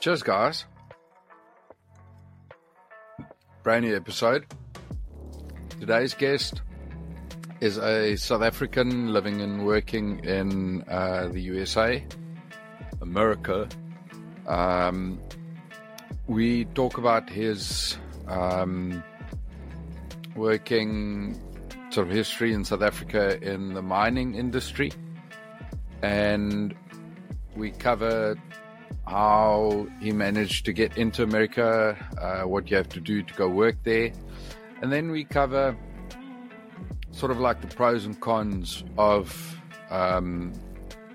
Cheers, guys. Brand new episode. Today's guest is a South African living and working in uh, the USA, America. Um, we talk about his um, working sort of history in South Africa in the mining industry, and we cover how he managed to get into America, uh, what you have to do to go work there, and then we cover sort of like the pros and cons of um,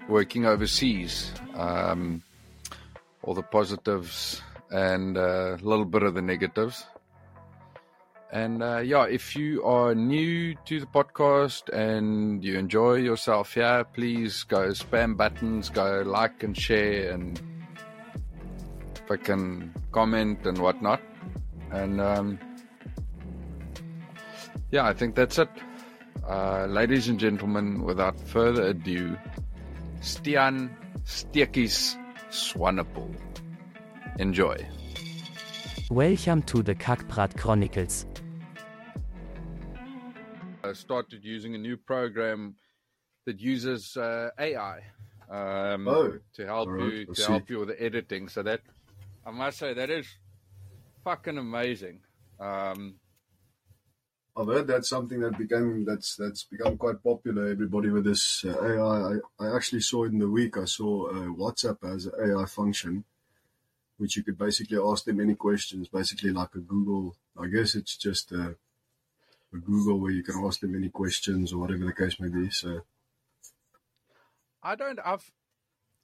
working overseas, um, all the positives and uh, a little bit of the negatives. And uh, yeah, if you are new to the podcast and you enjoy yourself here, please go spam buttons, go like and share, and fucking comment and whatnot. And um, yeah, I think that's it. Uh, ladies and gentlemen, without further ado, Stian Stekkies Swanepoel. Enjoy. Welcome to the Kackbrat Chronicles. I started using a new program that uses uh, AI um, Oh, to help alright, you to help you with the editing. So that I must say that is fucking amazing. Um, I've heard that's something that became that's that's become quite popular. Everybody with this uh, AI. I, I actually saw it in the week. I saw uh, WhatsApp has an AI function, which you could basically ask them any questions. Basically, like a Google. I guess it's just a, a Google where you can ask them any questions or whatever the case may be. So I don't. I've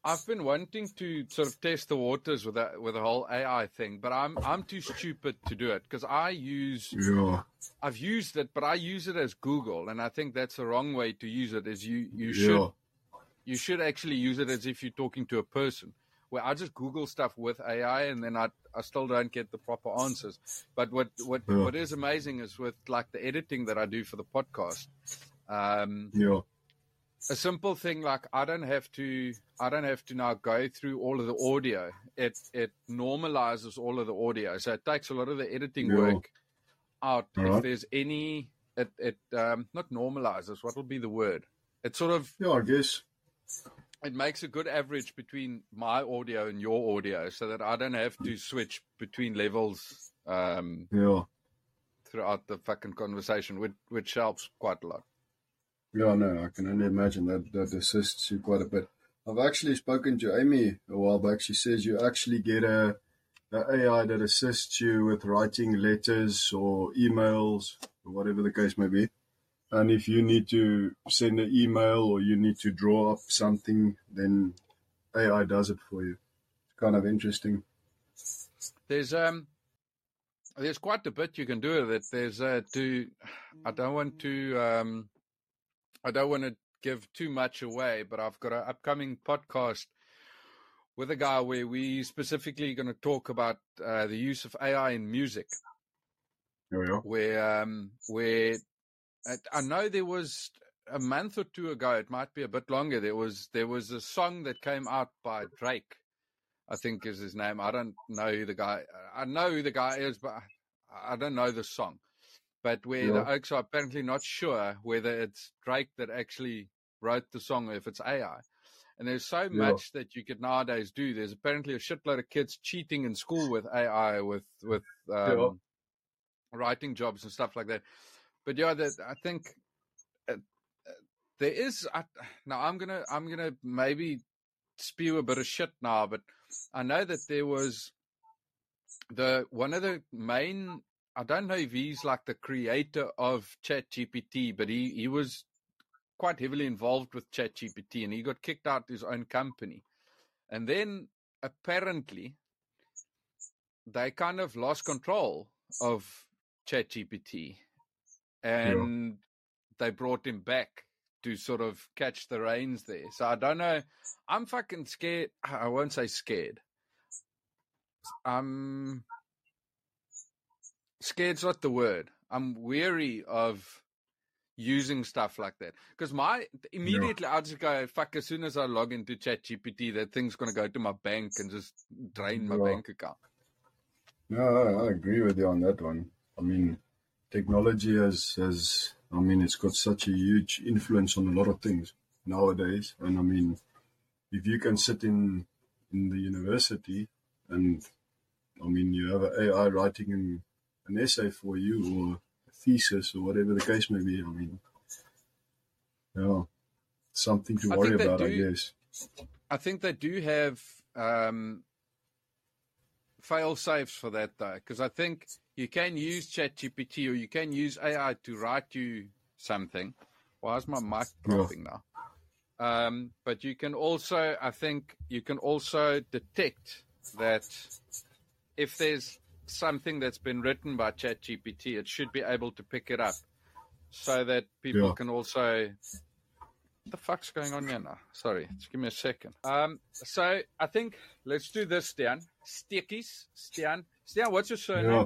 I've been wanting to sort of test the waters with that with the whole AI thing, but I'm I'm too stupid to do it because I use yeah, I've used it, but I use it as Google, and I think that's the wrong way to use it. Is you you yeah, should you should actually use it as if you're talking to a person. Where I just Google stuff with AI, and then I I still don't get the proper answers. But what what Yeah. what is amazing is with like the editing that I do for the podcast. Um, yeah, a simple thing like I don't have to I don't have to now go through all of the audio. It it normalizes all of the audio, so it takes a lot of the editing work out. If there's any, it it um, not normalizes. What will be the word? It sort of yeah. I guess. it makes a good average between my audio and your audio, so that I don't have to switch between levels um, Yeah, throughout the fucking conversation, which which helps quite a lot. Yeah. No, I can only imagine that that assists you quite a bit. I've actually spoken to Amy a while back. She says you actually get a, a AI that assists you with writing letters or emails or whatever the case may be. And if you need to send an email or you need to draw up something, then AI does it for you. It's kind of interesting. There's um there's quite a bit you can do with it. There's uh to I don't want to um I don't want to give too much away, but I've got an upcoming podcast with a guy where we specifically going to talk about uh, the use of AI in music. Oh, yeah. Where um where I, know there was a month or two ago, it might be a bit longer. There was there was a song that came out by Drake. I think is his name. I don't know who the guy. I know who the guy is, but I don't know the song. But where the Oaks are apparently not sure whether it's Drake that actually wrote the song or if it's AI. And there's so Yeah. much that you could nowadays do. There's apparently a shitload of kids cheating in school with AI, with with um, writing jobs and stuff like that. But yeah, that I think uh, uh, there is. I, now I'm gonna I'm gonna maybe spew a bit of shit now, but I know that there was the one of the main. I don't know if he's like the creator of ChatGPT, but he he was quite heavily involved with ChatGPT, and he got kicked out his own company, and then apparently they kind of lost control of ChatGPT, and they brought him back to sort of catch the reins there. So I don't know. I'm fucking scared. I won't say scared. I'm scared's not the word. I'm weary of using stuff like that. Because my immediately yeah. I just go fuck as soon as I log into ChatGPT, that thing's going to go to my bank and just drain my bank account. No, I agree with you on that one. I mean, technology has has I mean, it's got such a huge influence on a lot of things nowadays, and I mean, if you can sit in in the university and I mean, you have AI writing an, an essay for you or thesis or whatever the case may be. I mean, yeah, something to worry about, do, I guess. I think they do have um, fail safes for that though, because I think you can use ChatGPT or you can use AI to write you something. Why is my mic dropping yeah. now? Um, but you can also, I think, you can also detect that if there's something that's been written by ChatGPT, it should be able to pick it up so that people yeah. can also. What the fuck's going on here now? Sorry, just give me a second. Um, so I think let's do this, Stian. Stickies, Stian. Stian, what's your surname? Yeah.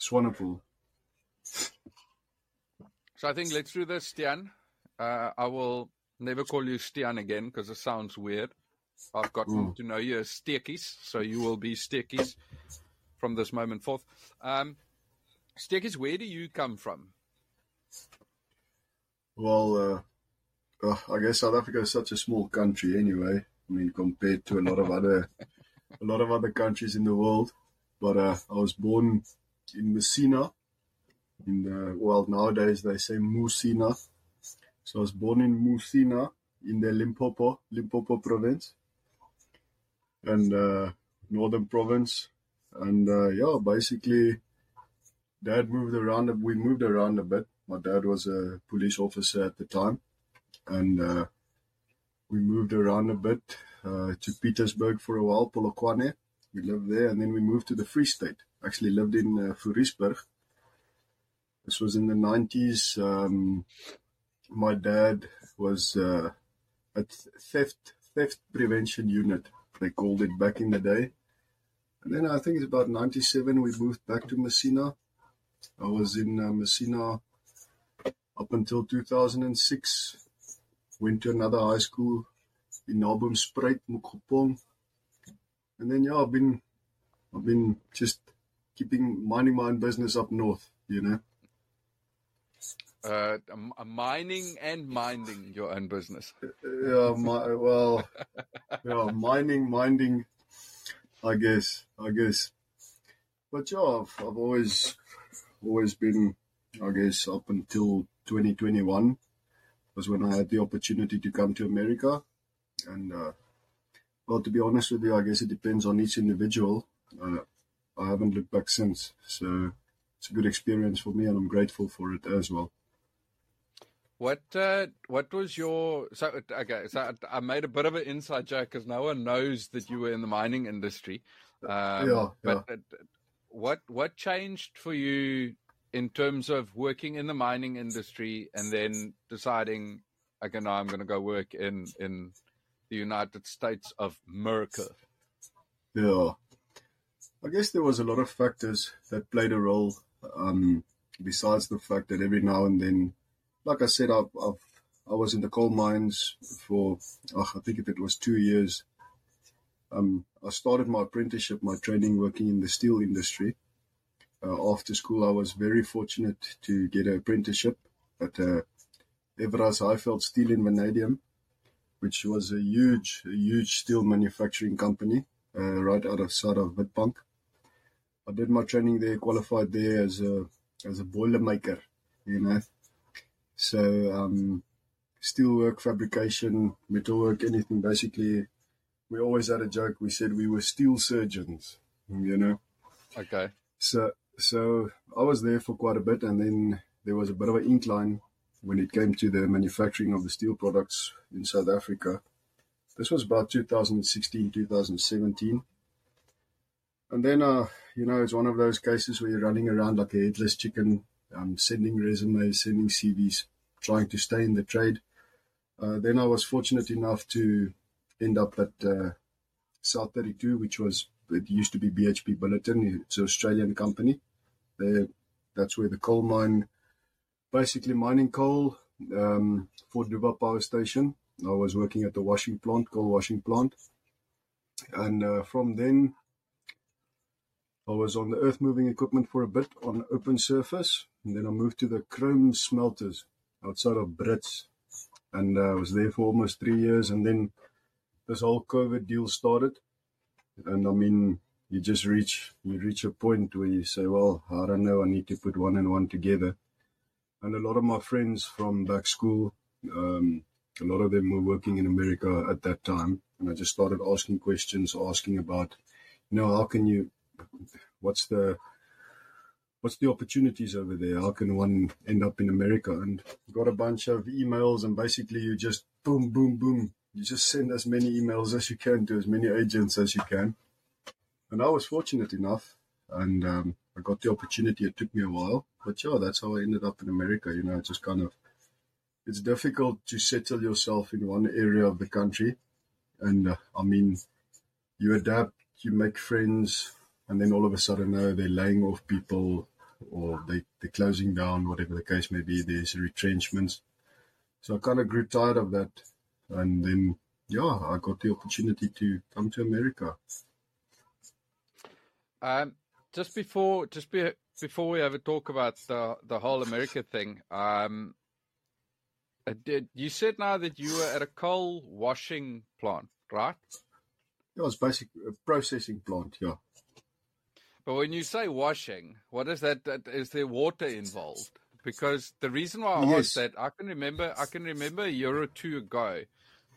Swanepoel. So I think let's do this, Stian. Uh, I will never call you Stian again because it sounds weird. I've gotten mm. to know you as Stickies, so you will be Stickies from this moment forth. Um, Stekers, where do you come from? Well, uh, uh, I guess South Africa is such a small country anyway. I mean, compared to a lot of other, a lot of other countries in the world. But uh, I was born in Messina. In the, well, nowadays they say Musina. So I was born in Musina in the Limpopo, Limpopo province, and uh, northern province and uh, yeah, basically, dad moved around. We moved around a bit. My dad was a police officer at the time, and uh, we moved around a bit uh, to Petersburg for a while, Polokwane. We lived there, and then we moved to the Free State. Actually, lived in uh. This was in the nineties. Um, my dad was uh, at theft theft prevention unit. They called it back in the day and then I think it's about 97, we moved back to Messina. I was in uh, Messina up until 2006. Went to another high school in Naboomspruit, Mookgophong. And then, yeah, I've been, I've been just keeping minding my own business up north, you know. Uh, mining and minding your own business. Yeah, my, well, yeah, mining, minding I guess, I guess. But yeah, I've, I've always, always been, I guess, up until 2021 was when I had the opportunity to come to America. And, uh, well, to be honest with you, I guess it depends on each individual. Uh, I haven't looked back since. So it's a good experience for me and I'm grateful for it as well. What uh, what was your so okay? So I made a bit of an inside joke because no one knows that you were in the mining industry. Um, yeah, but yeah. what what changed for you in terms of working in the mining industry and then deciding, okay, now I'm going to go work in in the United States of America? Yeah, I guess there was a lot of factors that played a role. Um, besides the fact that every now and then like I said, I've, I've I was in the coal mines for oh, I think if it was two years. Um, I started my apprenticeship, my training working in the steel industry. Uh, after school, I was very fortunate to get an apprenticeship at uh, Evraz Highveld Steel and Vanadium, which was a huge, a huge steel manufacturing company uh, right out of side of. I did my training there, qualified there as a as a boiler maker, you know, so um, steelwork, fabrication, metalwork, anything. Basically, we always had a joke. We said we were steel surgeons. You know. Okay. So so I was there for quite a bit, and then there was a bit of an incline when it came to the manufacturing of the steel products in South Africa. This was about 2016, 2017. And then, uh, you know, it's one of those cases where you're running around like a headless chicken, um, sending resumes, sending CVs, trying to stay in the trade. Uh, then I was fortunate enough to end up at uh, South 32, which was, it used to be BHP Billiton. It's an Australian company. That's where the coal mine basically mining coal um, for Duvha Power Station. I was working at the washing plant, coal washing plant. And uh, from then, I was on the earth moving equipment for a bit on open surface. And then I moved to the chrome smelters outside of Brits. And uh, I was there for almost three years. And then this whole COVID deal started. And I mean, you just reach you reach a point where you say, well, I don't know, I need to put one and one together. And a lot of my friends from back school, um, a lot of them were working in America at that time, and I just started asking questions, asking about, you know, how can you, what's the what's the opportunities over there? How can one end up in America? And got a bunch of emails, and basically you just boom, boom, boom. You just send as many emails as you can to as many agents as you can. And I was fortunate enough, and um, I got the opportunity. It took me a while, but yeah, that's how I ended up in America. You know, just kind of, it's difficult to settle yourself in one area of the country. And uh, I mean, you adapt, you make friends, and then all of a sudden, uh, they're laying off people or they, they're closing down, whatever the case may be. There's retrenchments. So I kind of grew tired of that. And then, yeah, I got the opportunity to come to America. Um, just before, just be, before we ever talk about the the whole America thing, um, uh, did you said now that you were at a coal washing plant, right? Yeah, it's basically a processing plant. Yeah. But when you say washing, what is that? that is there water involved? Because the reason why I yes. asked that, I can remember, I can remember a year or two ago,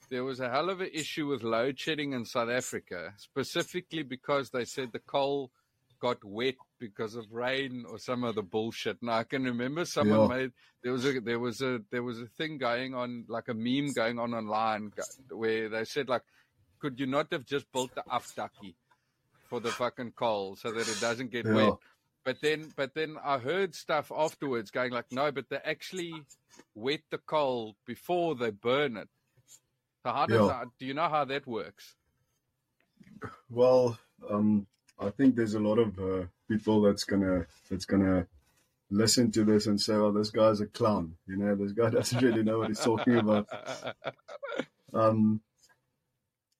there was a hell of an issue with load shedding in South Africa, specifically because they said the coal got wet because of rain or some other bullshit. Now I can remember someone yeah. made there was a there was a there was a thing going on like a meme going on online where they said like, could you not have just built the afdakkie for the fucking coal so that it doesn't get yeah. wet? But then but then I heard stuff afterwards going like, no, but they actually wet the coal before they burn it. So how does yeah. that, do you know how that works? Well, um, I think there's a lot of uh, people that's gonna that's gonna listen to this and say, "Oh, this guy's a clown." You know, this guy doesn't really know what he's talking about. Um,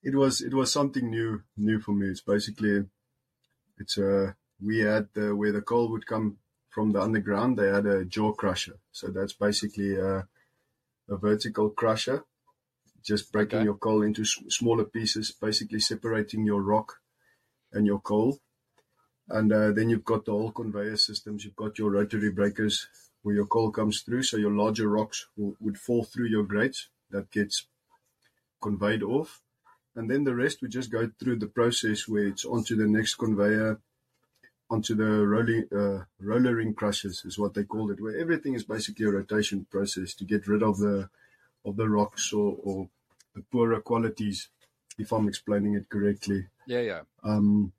it was it was something new new for me. It's basically it's a uh, we had the, where the coal would come from the underground. They had a jaw crusher, so that's basically a, a vertical crusher just breaking okay. your coal into smaller pieces, basically separating your rock and your coal. And uh, then you've got the whole conveyor systems. You've got your rotary breakers where your coal comes through. So your larger rocks will, would fall through your grates. That gets conveyed off. And then the rest we just go through the process where it's onto the next conveyor, onto the rolling, uh, rollering crushers is what they call it, where everything is basically a rotation process to get rid of the of the rocks or, or the poorer qualities, if I'm explaining it correctly. Yeah, yeah. Um,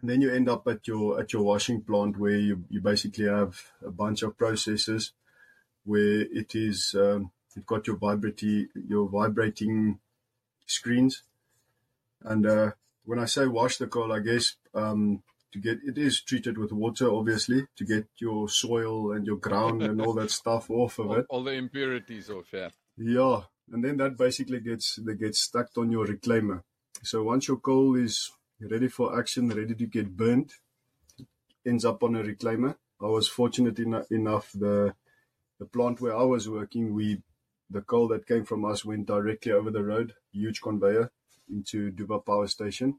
and then you end up at your at your washing plant where you, you basically have a bunch of processes where it is um, you've got your vibrating your vibrating screens, and uh, when I say wash the coal, I guess um, to get it is treated with water, obviously, to get your soil and your ground and all that stuff off of all, it. All the impurities off, yeah. Yeah, and then that basically gets that gets stacked on your reclaimer. So once your coal is ready for action, ready to get burnt, ends up on a reclaimer. I was fortunate enough, enough the the plant where I was working, we the coal that came from us went directly over the road, huge conveyor into Duvha Power Station.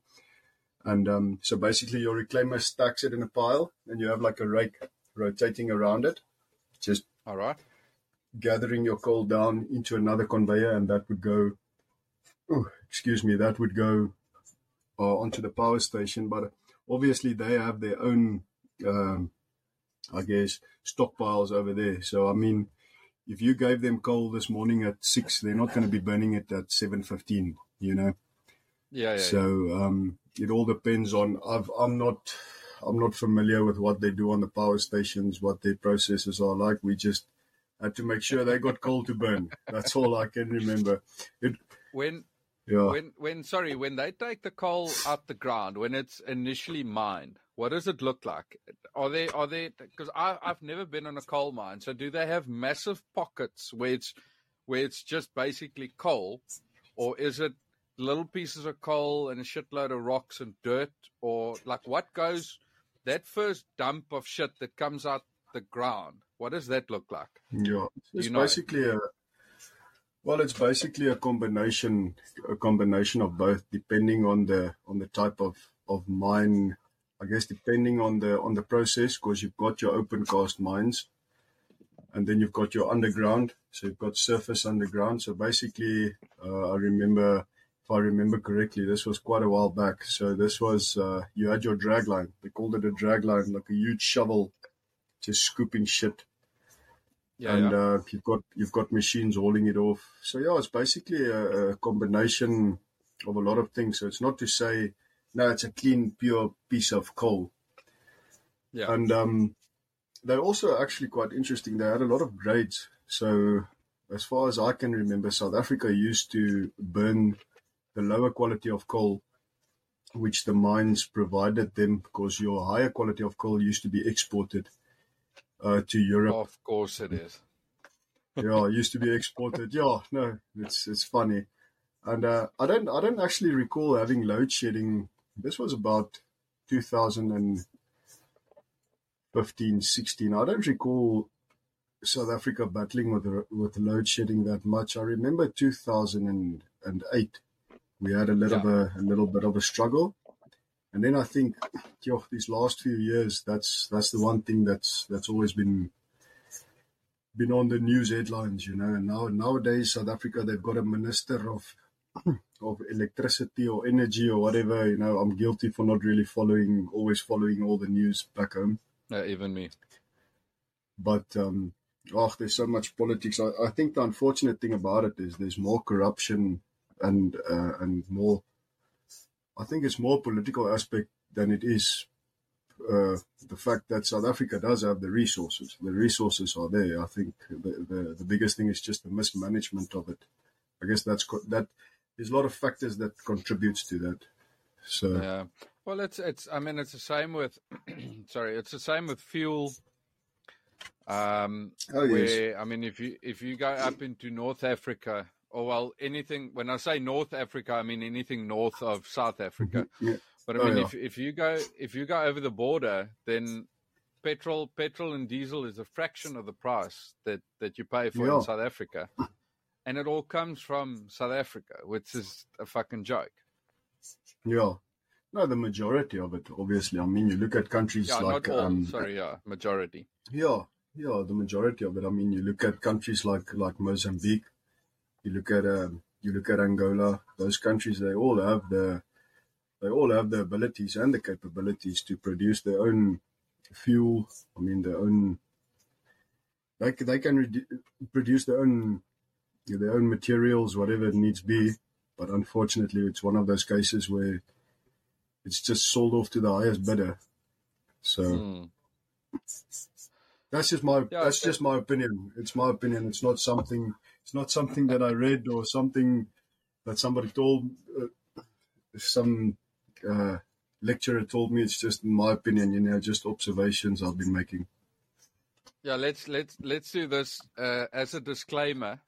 And um, so basically, your reclaimer stacks it in a pile, and you have like a rake rotating around it. Just all right gathering your coal down into another conveyor, and that would go, oh, excuse me, that would go uh, onto the power station. But obviously, they have their own, um, I guess, stockpiles over there. So, I mean, if you gave them coal this morning at six, they're not going to be burning it at seven fifteen. You know. Yeah. yeah so. Um, it all depends on. I've, I'm not. I'm not familiar with what they do on the power stations, what their processes are like. We just had to make sure they got coal to burn. That's all I can remember. It, when yeah. When when sorry, when they take the coal out the ground, when it's initially mined, What does it look like? Are they are they because I've never been in a coal mine, so do they have massive pockets where it's where it's just basically coal, or is it little pieces of coal and a shitload of rocks and dirt, or like what goes that first dump of shit that comes out the ground? What does that look like? Yeah, it's you know? basically a well, it's basically a combination a combination of both, depending on the on the type of of mine. I guess depending on the on the process, because you've got your open cast mines, and then you've got your underground. So you've got surface underground. So basically, uh, I remember, if I remember correctly, this was quite a while back. So this was uh, you had your drag line. They called it a drag line, like a huge shovel, just scooping shit. Yeah, and yeah. Uh, you've got you've got machines hauling it off. So yeah, it's basically a, a combination of a lot of things. So it's not to say no, it's a clean, pure piece of coal. Yeah. And um, they're also actually quite interesting. They had a lot of grades. So, as far as I can remember, South Africa used to burn the lower quality of coal, which the mines provided them, because your higher quality of coal used to be exported uh, to Europe. Of course, it is. yeah, it used to be exported. Yeah, no, it's it's funny, and uh, I don't I don't actually recall having load shedding. This was about 2000 and 15, 16. I don't recall South Africa battling with with load shedding that much. I remember 2008, we had a little yeah. bit a little bit of a struggle, and then I think, yo, these last few years, that's that's the one thing that's that's always been been on the news headlines, you know. And now nowadays, South Africa, they've got a minister of of electricity or energy or whatever. You know, I'm guilty for not really following, always following all the news back home. Yeah, even me. But um, oh, there's so much politics. I, I think the unfortunate thing about it is there's more corruption and uh, and more. I think it's more political aspect than it is uh, the fact that South Africa does have the resources. The resources are there. I think the, the, the biggest thing is just the mismanagement of it. I guess that's that. There's a lot of factors that contributes to that. So yeah, well, it's it's. I mean, it's the same with. sorry, it's the same with fuel. Um, oh, yes. where I mean, if you if you go up into North Africa, or well, anything. When I say North Africa, I mean anything north of South Africa. Mm-hmm. Yeah. But I mean, oh, yeah. if if you go if you go over the border, then petrol petrol and diesel is a fraction of the price that that you pay for yeah. in South Africa, and it all comes from South Africa, which is a fucking joke. Yeah. No, the majority of it, obviously. I mean, you look at countries yeah, like. All. Um, Sorry, yeah, majority. Yeah, yeah, the majority of it. I mean, you look at countries like like Mozambique. You look at um, you look at Angola. Those countries, they all have the they all have the abilities and the capabilities to produce their own fuel. I mean, their own. They they can re- produce their own their own materials, whatever it needs be. But unfortunately, it's one of those cases where it's just sold off to the highest bidder. So mm. that's just my yeah, that's just my opinion. It's my opinion. It's not something. It's not something that I read or something that somebody told. Uh, some uh, lecturer told me. It's just my opinion. You know, just observations I've been making. Yeah, let's let's let's do this uh, as a disclaimer.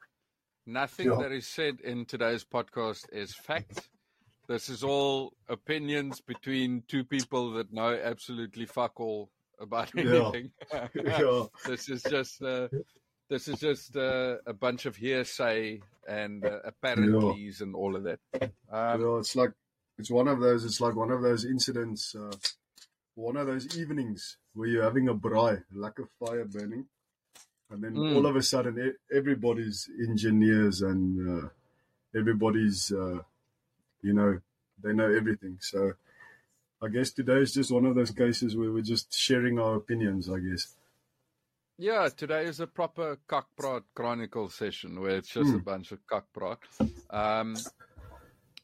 Nothing yeah. that is said in today's podcast is fact. This is all opinions between two people that know absolutely fuck all about anything. Yeah. yeah. this is just uh, this is just uh, a bunch of hearsay and uh, yeah. and all of that. Um, yeah, it's like it's one of those. It's like one of those incidents, uh, one of those evenings where you're having a braai, like a fire burning, and then mm. all of a sudden everybody's engineers and uh, everybody's uh, you know, they know everything. So I guess today is just one of those cases where we're just sharing our opinions, I guess. Yeah, today is a proper cockprot chronicle session where it's just mm. a bunch of cockprot. Um,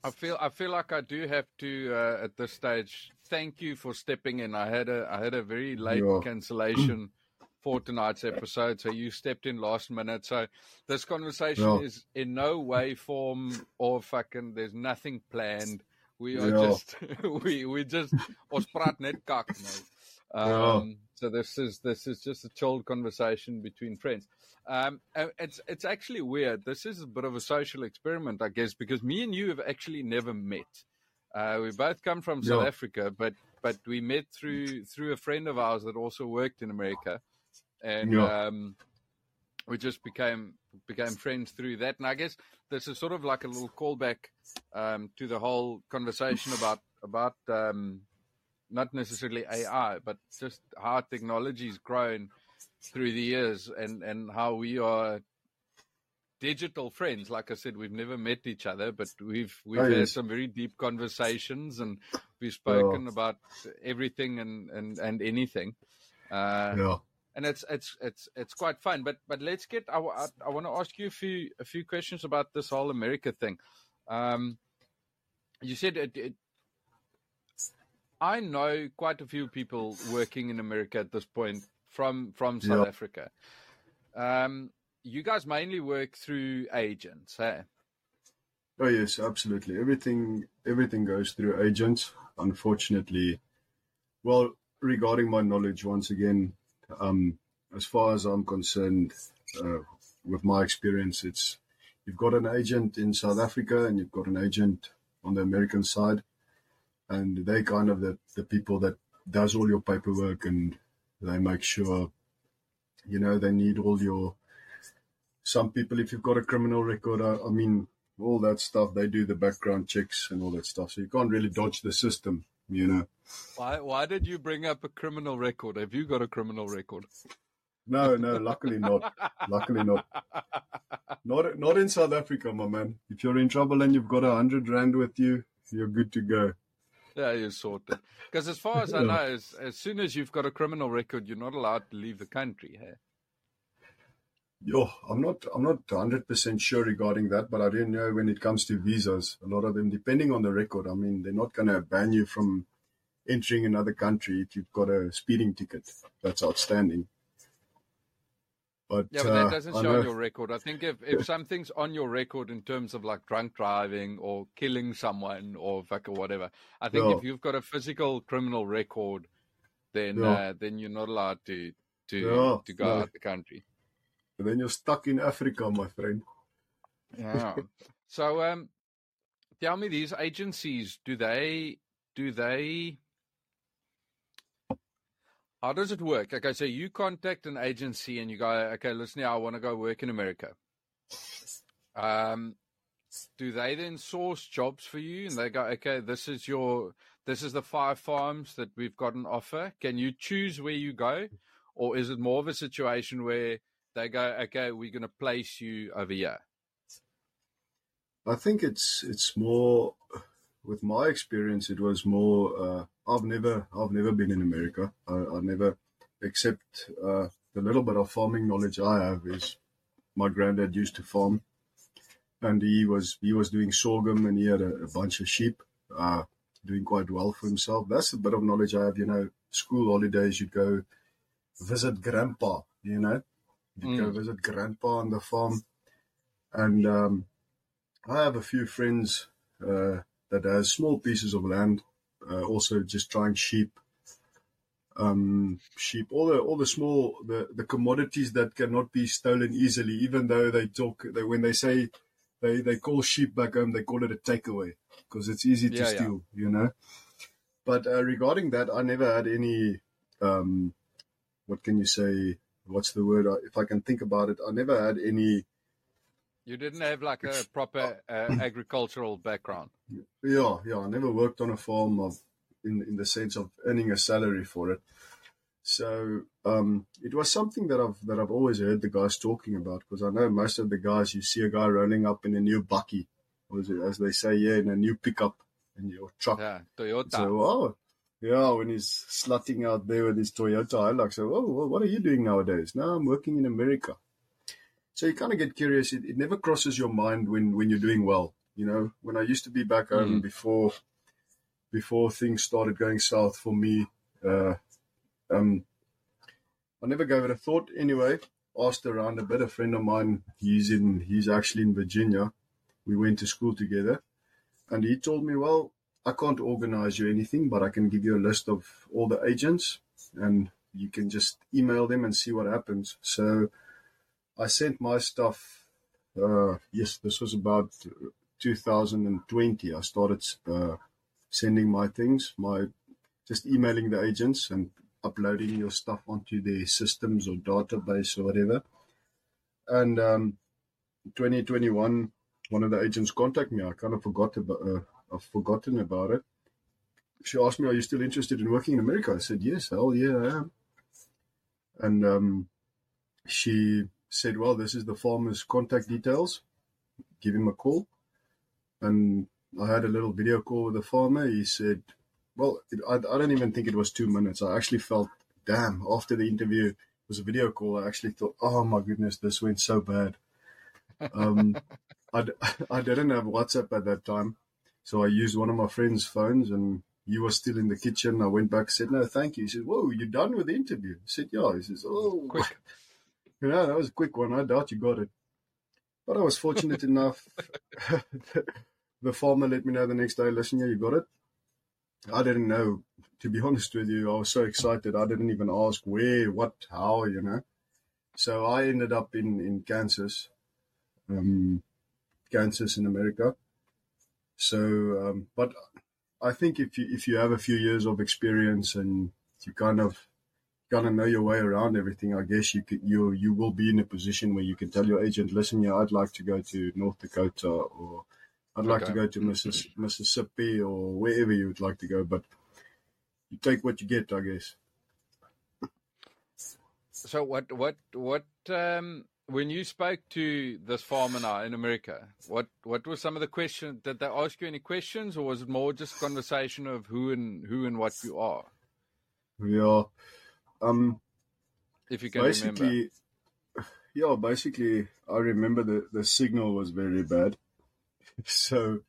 I feel I feel like I do have to uh, at this stage thank you for stepping in. I had a I had a very late yeah. cancellation for tonight's episode. So you stepped in last minute. So this conversation is in no way, form, or fucking. There's nothing planned. We are Ja. just we we just ons praat net kak nou. Um, we we just ons praat net kak nou. Ja. So this is this is just a chilled conversation between friends. Um, it's it's actually weird. This is a bit of a social experiment, I guess, because me and you have actually never met. Uh, we both come from South Yeah. Africa, but but we met through through a friend of ours that also worked in America, and Yeah. um, we just became became friends through that. And I guess this is sort of like a little callback um, to the whole conversation about about um, not necessarily AI, but just how technology's grown through the years, and and how we are digital friends. Like I said, we've never met each other, but we've we've Oh, had some very deep conversations, and we've spoken about everything and and and anything. Uh, Yeah. and it's it's it's it's quite fun. But but let's get. I, I, I want to ask you a few a few questions about this whole America thing. Um, you said it, it. I know quite a few people working in America at this point from from South Yeah. Africa. Um, you guys mainly work through agents, hey? Oh yes, absolutely. Everything everything goes through agents. Unfortunately, well, regarding my knowledge, once again, um, as far as I'm concerned, uh, with my experience, it's you've got an agent in South Africa and you've got an agent on the American side, and they kind of the the people that does all your paperwork and they make sure, you know, they need all your. Some people, if you've got a criminal record, I, I mean, all that stuff. They do the background checks and all that stuff. So you can't really dodge the system, you know. Why why did you bring up a criminal record? Have you got a criminal record? No, no, luckily not. Luckily not. Not not in South Africa, my man. If you're in trouble and you've got a hundred rand with you, you're good to go. Yeah, you're sorted. Because as far as I know, as, as soon as you've got a criminal record, you're not allowed to leave the country. Hey? Yo, I'm not I'm not hundred percent sure regarding that, but I don't know when it comes to visas, a lot of them, depending on the record, I mean, they're not gonna ban you from entering another country if you've got a speeding ticket. That's outstanding. But, Yeah, but uh, that doesn't I show on your record. I think if, if something's on your record in terms of like drunk driving or killing someone or fuck or whatever, I think Yeah. if you've got a physical criminal record, then Yeah. uh, then you're not allowed to to Yeah, to go no. out the country. then you're stuck in Africa, my friend. Yeah. so um, tell me, these agencies do they do they how does it work? Okay, so you contact an agency and you go, okay, listen, here, I want to go work in America. Um, do they then source jobs for you and they go, okay, this is your, this is the five farms that we've got an offer. Can you choose where you go? Or is it more of a situation where they go, okay, we're going to place you over here? I think it's it's more with my experience. It was more. Uh, I've never I've never been in America. I, I never, except uh, the little bit of farming knowledge I have is my granddad used to farm, and he was he was doing sorghum and he had a, a bunch of sheep, uh, doing quite well for himself. That's a bit of knowledge I have. You know, school holidays you'd go visit grandpa. You know, you'd go Mm. visit grandpa on the farm, and um, I have a few friends uh, that has small pieces of land, uh, also just trying sheep, um, sheep, all the all the small the, the commodities that cannot be stolen easily. Even though they talk, they, when they say they they call sheep back home, they call it a takeaway because it's easy to Yeah, yeah. steal, you know. But uh, regarding that, I never had any. Um, what can you say? What's the word? If I can think about it, I never had any. You didn't have like a proper uh, agricultural background. Yeah, yeah. I never worked on a farm of, in in the sense of earning a salary for it. So um, it was something that I've that I've always heard the guys talking about because I know most of the guys you see a guy rolling up in a new bakkie, or as they say, yeah, in a new pickup in your truck. Yeah, Toyota. So oh, yeah, when he's slutting out there with his Toyota Hilux, so oh, well, what are you doing nowadays? No, I'm working in America. So you kind of get curious. It, it never crosses your mind when when you're doing well. You know, when I used to be back home Mm. before before things started going south for me, uh, um, I never gave it a thought. Anyway, asked around a bit. A friend of mine, he's in, he's actually in Virginia. We went to school together, and he told me, well, I can't organize you anything, but I can give you a list of all the agents and you can just email them and see what happens. So I sent my stuff. Uh, yes, this was about 2020. I started uh, sending my things, my just emailing the agents and uploading your stuff onto their systems or database or whatever. And um, 2021, one of the agents contacted me. I kind of forgot about, uh, I've forgotten about it. She asked me, "Are you still interested in working in America?" I said, "Yes, hell yeah, I am." And um, she said, "Well, this is the farmer's contact details. Give him a call." And I had a little video call with the farmer. He said, "Well, it, I, I don't even think it was two minutes. I actually felt, damn, after the interview." It was a video call. I actually thought, oh my goodness, this went so bad. Um, I, I didn't have WhatsApp at that time. So I used one of my friend's phones and you were still in the kitchen. I went back, said, no, thank you. He said, whoa, you done with the interview? I said, yeah. He says, oh, quick. Yeah, that was a quick one. I doubt you got it. But I was fortunate enough. the farmer let me know the next day, listen, yeah, you got it. I didn't know, to be honest with you. I was so excited. I didn't even ask where, what, how, you know. So I ended up in, in Kansas, um, Kansas in America. So, um, but I think if you if you have a few years of experience and you kind of of know your way around everything, I guess you could, you you will be in a position where you can tell your agent, listen, yeah, I'd like to go to North Dakota or I'd like Okay. to go to Missis- Mississippi or wherever you would like to go, but you take what you get, I guess. So what what what um when you spoke to this farmer now in America, what what were some of the questions? Did they ask you any questions, or was it more just conversation of who and who and what you are? Yeah. Um, If you can remember. basically, yeah, basically, I remember the, the signal was very bad. So,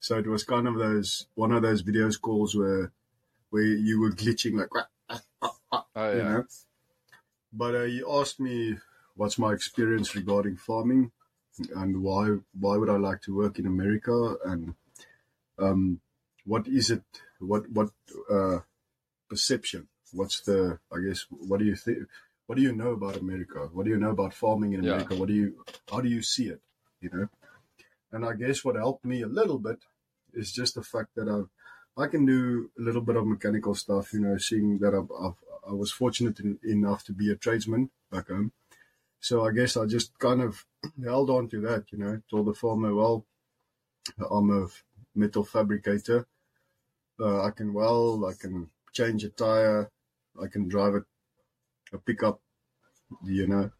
so it was kind of those, one of those videos calls where, where you were glitching like, Oh you know. But uh, he asked me what's my experience regarding farming and why why would I like to work in America and um, what is it what what uh, perception what's the I guess what do you think what do you know about America what do you know about farming in Yeah. America what do you how do you see it you know and I guess what helped me a little bit is just the fact that I've I can do a little bit of mechanical stuff, you know, seeing that I've, I've, I was fortunate in, enough to be a tradesman back home. So I guess I just kind of held on to that, you know, told the farmer, well, I'm a metal fabricator. Uh, I can weld, I can change a tire, I can drive a, a pickup, you know.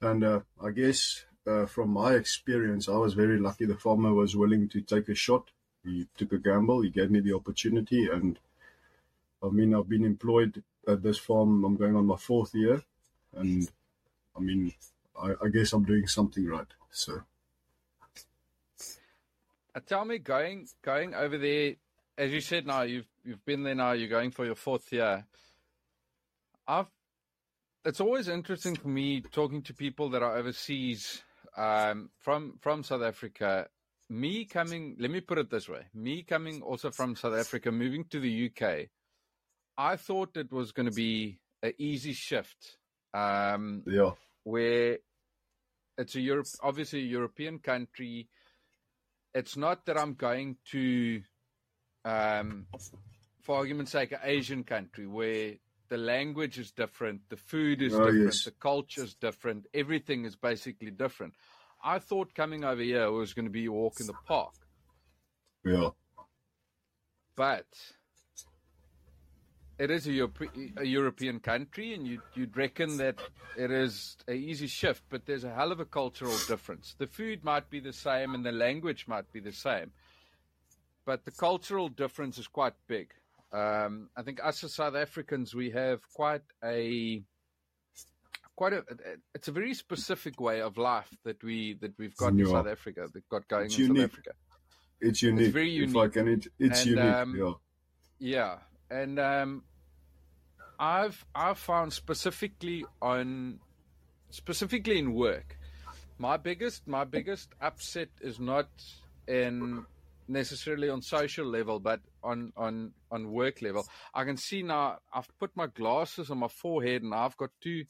And uh, I guess uh, from my experience, I was very lucky. The farmer was willing to take a shot he took a gamble. He gave me the opportunity, and I mean, I've been employed at this farm. I'm going on my fourth year, and I mean, I, I guess I'm doing something right. So Uh, tell me, going going over there, as you said, now you've you've been there now. You're going for your fourth year. I've. It's always interesting for me talking to people that are overseas um, from from South Africa. Me coming, let me put it this way: me coming also from South Africa, moving to the UK. I thought it was going to be an easy shift. Um, yeah, where it's a Europe, obviously a European country. It's not that I'm going to, um, for argument's sake, an Asian country where the language is different, the food is Oh, different, yes. the culture is different, everything is basically different. I thought coming over here was going to be a walk in the park, yeah, but it is a, Europe, a European country, and you'd, you'd reckon that it is a easy shift, but there's a hell of a cultural difference. The food might be the same, and the language might be the same, but the cultural difference is quite big. Um, I think us as South Africans, we have quite a quite a it's a very specific way of life that we that we've got in South Africa that got going It's in unique. South Africa. it's unique. very If unique. I can, it, it's And, unique. um, yeah, Yeah, and um, I've I've found specifically on specifically in work, my biggest my biggest upset is not in necessarily on social level, but on on on work level. I can see now. I've put my glasses on my forehead, and I've got two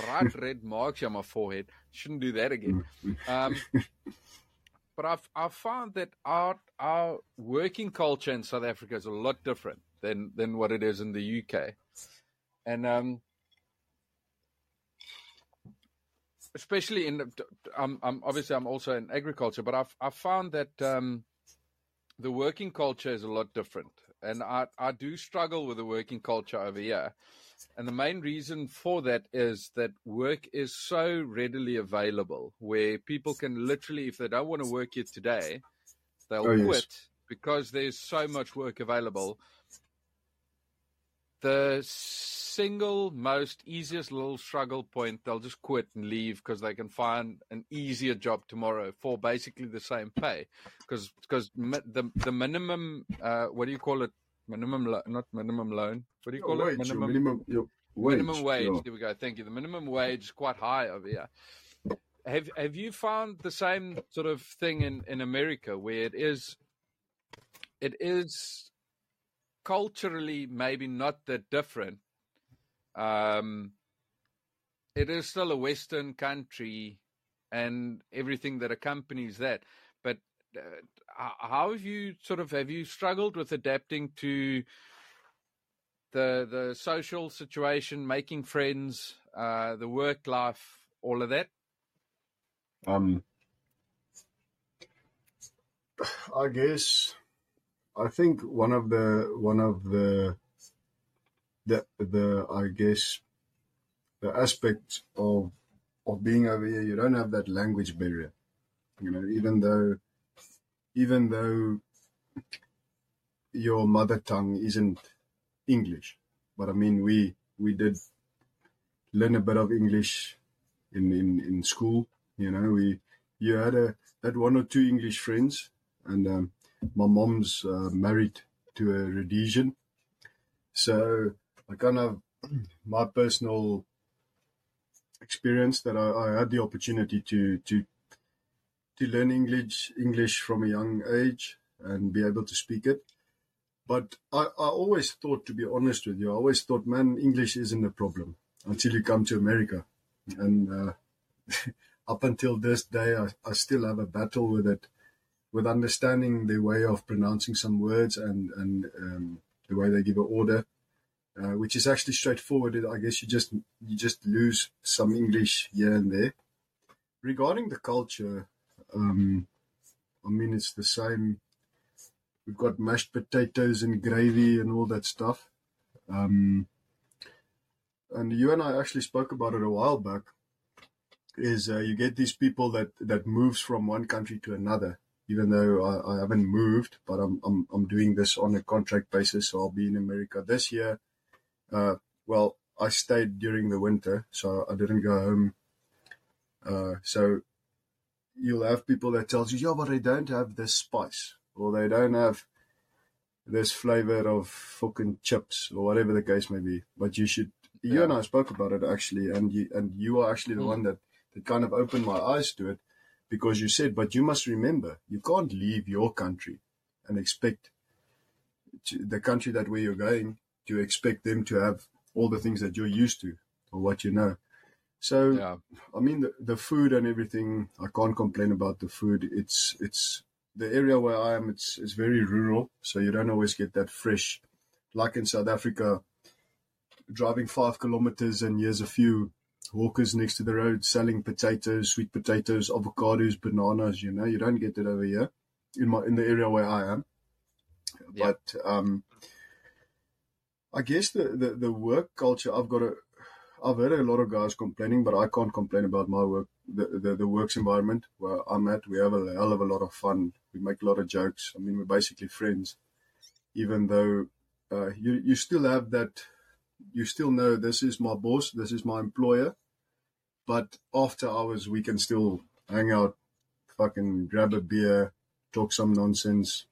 bright red marks on my forehead. Shouldn't do that again. Um, but I've I've found that our our working culture in South Africa is a lot different than than what it is in the UK, and um, especially in I'm, I'm obviously I'm also in agriculture, but I've I've found that um, the working culture is a lot different, and I I do struggle with the working culture over here, and the main reason for that is that work is so readily available, where people can literally, if they don't want to work here today, they'll oh, quit yes. because there's so much work available. The single most easiest little struggle point, they'll just quit and leave because they can find an easier job tomorrow for basically the same pay. Because because the the minimum, uh, what do you call it? Minimum, lo- not minimum loan. What do you call wage, it? Minimum, minimum wage. Minimum wage. Yeah. There we go. Thank you. The minimum wage is quite high over here. Have Have you found the same sort of thing in in America where it is? It is culturally maybe not that different, um, it is still a Western country and everything that accompanies that. But uh, how have you sort of have you struggled with adapting to the the social situation, making friends, uh, the work life, all of that? Um, I guess I think one of the one of the the the I guess the aspect of of being over here, you don't have that language barrier. You know, even though even though your mother tongue isn't English, but I mean we we did learn a bit of English in in in school. You know, we you had a had one or two English friends, and um, my mom's uh, married to a Rhodesian, so I kind of my personal experience that I, I, had the opportunity to to to learn English English from a young age and be able to speak it. But I, I always thought, to be honest with you, I always thought, man, English isn't a problem until you come to America. And uh, up until this day, I, I still have a battle with it, with understanding the way of pronouncing some words and, and um, the way they give an order uh, which is actually straightforward. I guess you just you just lose some English here and there. Regarding the culture, um, I mean it's the same. We've got mashed potatoes and gravy and all that stuff. Um, and you and I actually spoke about it a while back. Is uh, you get these people that that moves from one country to another, even though I, I haven't moved, but I'm, I'm I'm doing this on a contract basis, so I'll be in America this year uh, well, I stayed during the winter, so I didn't go home. Uh, so you'll have people that tells you, yeah, but they don't have this spice, or they don't have this flavor of fucking chips, or whatever the case may be. But you should. Yeah. You and I spoke about it actually, and you and you are actually the mm. one that that kind of opened my eyes to it, because you said, but you must remember, you can't leave your country and expect the country that where you're going to expect them to have all the things that you're used to or what you know. So, yeah. I mean, the, the food and everything, I can't complain about the food. It's, it's the area where I am, it's, it's very rural. So you don't always get that fresh, like in South Africa, driving five kilometers and there's a few hawkers next to the road selling potatoes, sweet potatoes, avocados, bananas, you know, you don't get that over here in my, in the area where I am. Yeah. But, um, I guess the, the, the work culture, I've got a, I've heard a lot of guys complaining, but I can't complain about my work, the, the, the works environment where I'm at. We have a hell of a lot of fun. We make a lot of jokes. I mean, we're basically friends, even though uh, you, you still have that, you still know this is my boss, this is my employer. But after hours, we can still hang out, fucking grab a beer, talk some nonsense.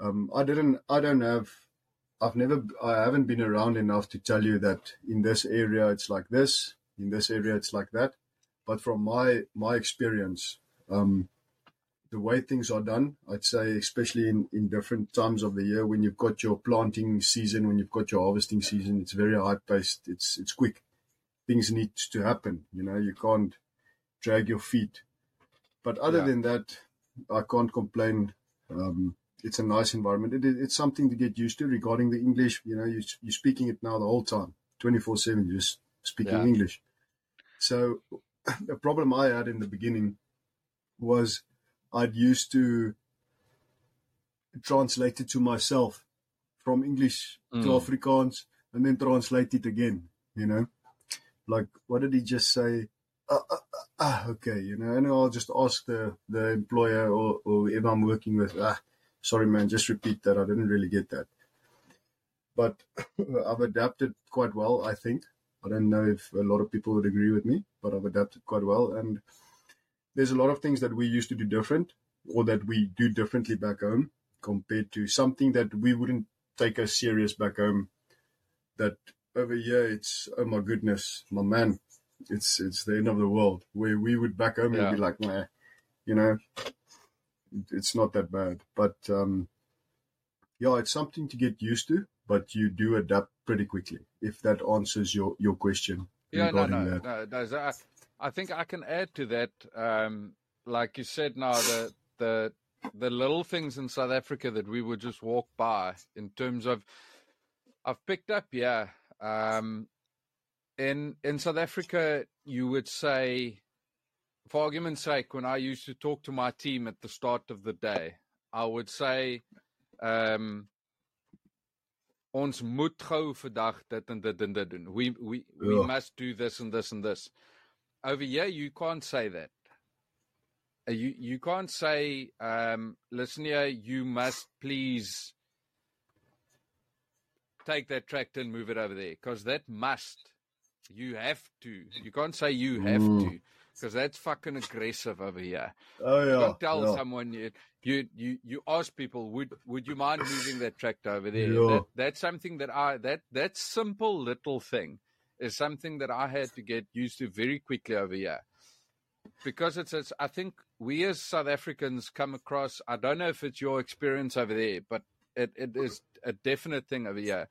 Um, I didn't, I don't have I've never, I haven't been around enough to tell you that in this area it's like this, in this area it's like that. But from my my experience, um, the way things are done, I'd say, especially in, in different times of the year, when you've got your planting season, when you've got your harvesting season, it's very high paced. It's it's quick. Things need to happen. You know, you can't drag your feet. But other yeah. than that, I can't complain. Um, it's a nice environment. It, it's something to get used to regarding the English. You know, you, you're speaking it now the whole time, 24 7, You just speaking yeah. English. So the problem I had in the beginning was I'd used to translate it to myself from English mm. to Afrikaans and then translate it again, you know? Like, what did he just say? Uh, uh, uh, ah, okay, you know, and I'll just ask the, the employer or, or if I'm working with, ah, sorry, man, just repeat that. I didn't really get that. But I've adapted quite well, I think. I don't know if a lot of people would agree with me, but I've adapted quite well. And there's a lot of things that we used to do different or that we do differently back home compared to something that we wouldn't take as serious back home. That over here, it's, oh my goodness, my man, it's, it's the end of the world. Where we would back home yeah. and be like, nah, you know, it's not that bad. But, um, yeah, it's something to get used to, but you do adapt pretty quickly if that answers your, your question. Yeah, no, no, no, no, I, think I can add to that. Um, like you said, now the the the little things in South Africa that we would just walk by in terms of I've picked up, yeah. Um, in in South Africa, you would say, for argument's sake, when I used to talk to my team at the start of the day, I would say, um, ons moet gou vandag dit en dit en dit doen. We we we yeah. must do this and this and this. Over here, you can't say that. Uh, you you can't say, um, listen here, you must please take that tractor and move it over there because that must. You have to. You can't say you have mm. to because that's fucking aggressive over here. Oh yeah. You don't tell yeah. someone you, you you you ask people would would you mind moving that tractor over there? Yeah. That, that's something that I that that simple little thing is something that I had to get used to very quickly over here. Because it's, it's I think we as South Africans come across I don't know if it's your experience over there, but it, it is a definite thing over here.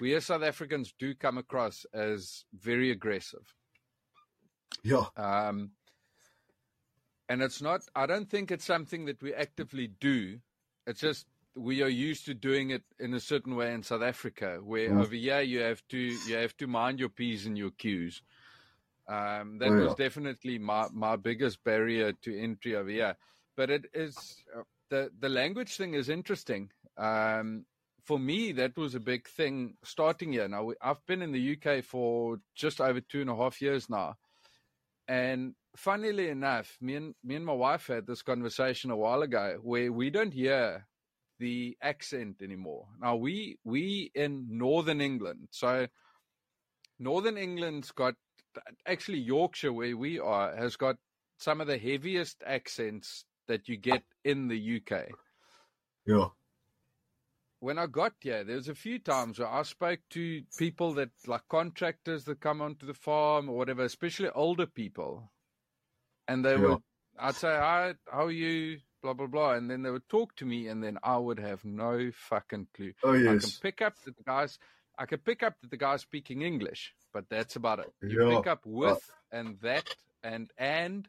We as South Africans do come across as very aggressive. Yeah. Um, and it's not, I don't think it's something that we actively do. It's just we are used to doing it in a certain way in South Africa, where mm. over here you have to you have to mind your p's and your q's. Um, that oh, yeah. was definitely my my biggest barrier to entry over here. But it is uh, the the language thing is interesting. Um, for me, that was a big thing starting here. Now I've been in the UK for just over two and a half years now, and funnily enough, me and me and my wife had this conversation a while ago where we don't hear the accent anymore. Now we we in northern England, so northern England's got actually Yorkshire where we are has got some of the heaviest accents that you get in the UK. Yeah. When I got here, there was a few times where I spoke to people that like contractors that come onto the farm or whatever, especially older people and they yeah. would I'd say, Hi, how are you? Blah blah blah. And then they would talk to me and then I would have no fucking clue. Oh yes. I can pick up that the guys I could pick up that the guy's speaking English, but that's about it. You yeah. pick up with uh, and that and and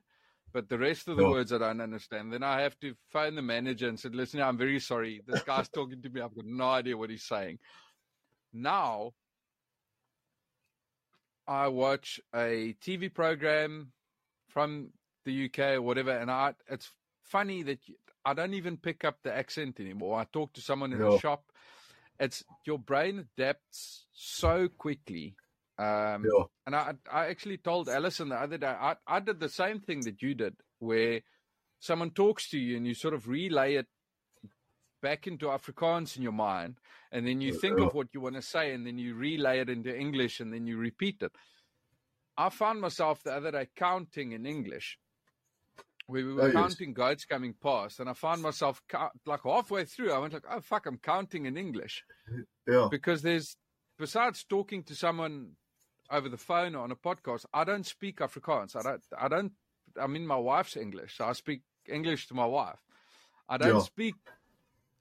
but the rest of the yeah. words I don't understand. Then I have to phone the manager and said, Listen, I'm very sorry. This guy's talking to me. I've got no idea what he's saying. Now I watch a TV program from the UK or whatever, and I it's funny that you, I don't even pick up the accent anymore. I talk to someone in yeah. the shop. It's your brain adapts so quickly. Um, yeah. And I, I actually told Alison the other day, I, I did the same thing that you did, where someone talks to you and you sort of relay it back into Afrikaans in your mind, and then you think of what you want to say, and then you relay it into English, and then you repeat it. I found myself the other day counting in English we were oh, counting yes. goats coming past, and I found myself like halfway through. I went like, "Oh fuck, I'm counting in English." Yeah. Because there's besides talking to someone over the phone or on a podcast, I don't speak Afrikaans. I don't. I don't. I mean, my wife's English, so I speak English to my wife. I don't yeah. speak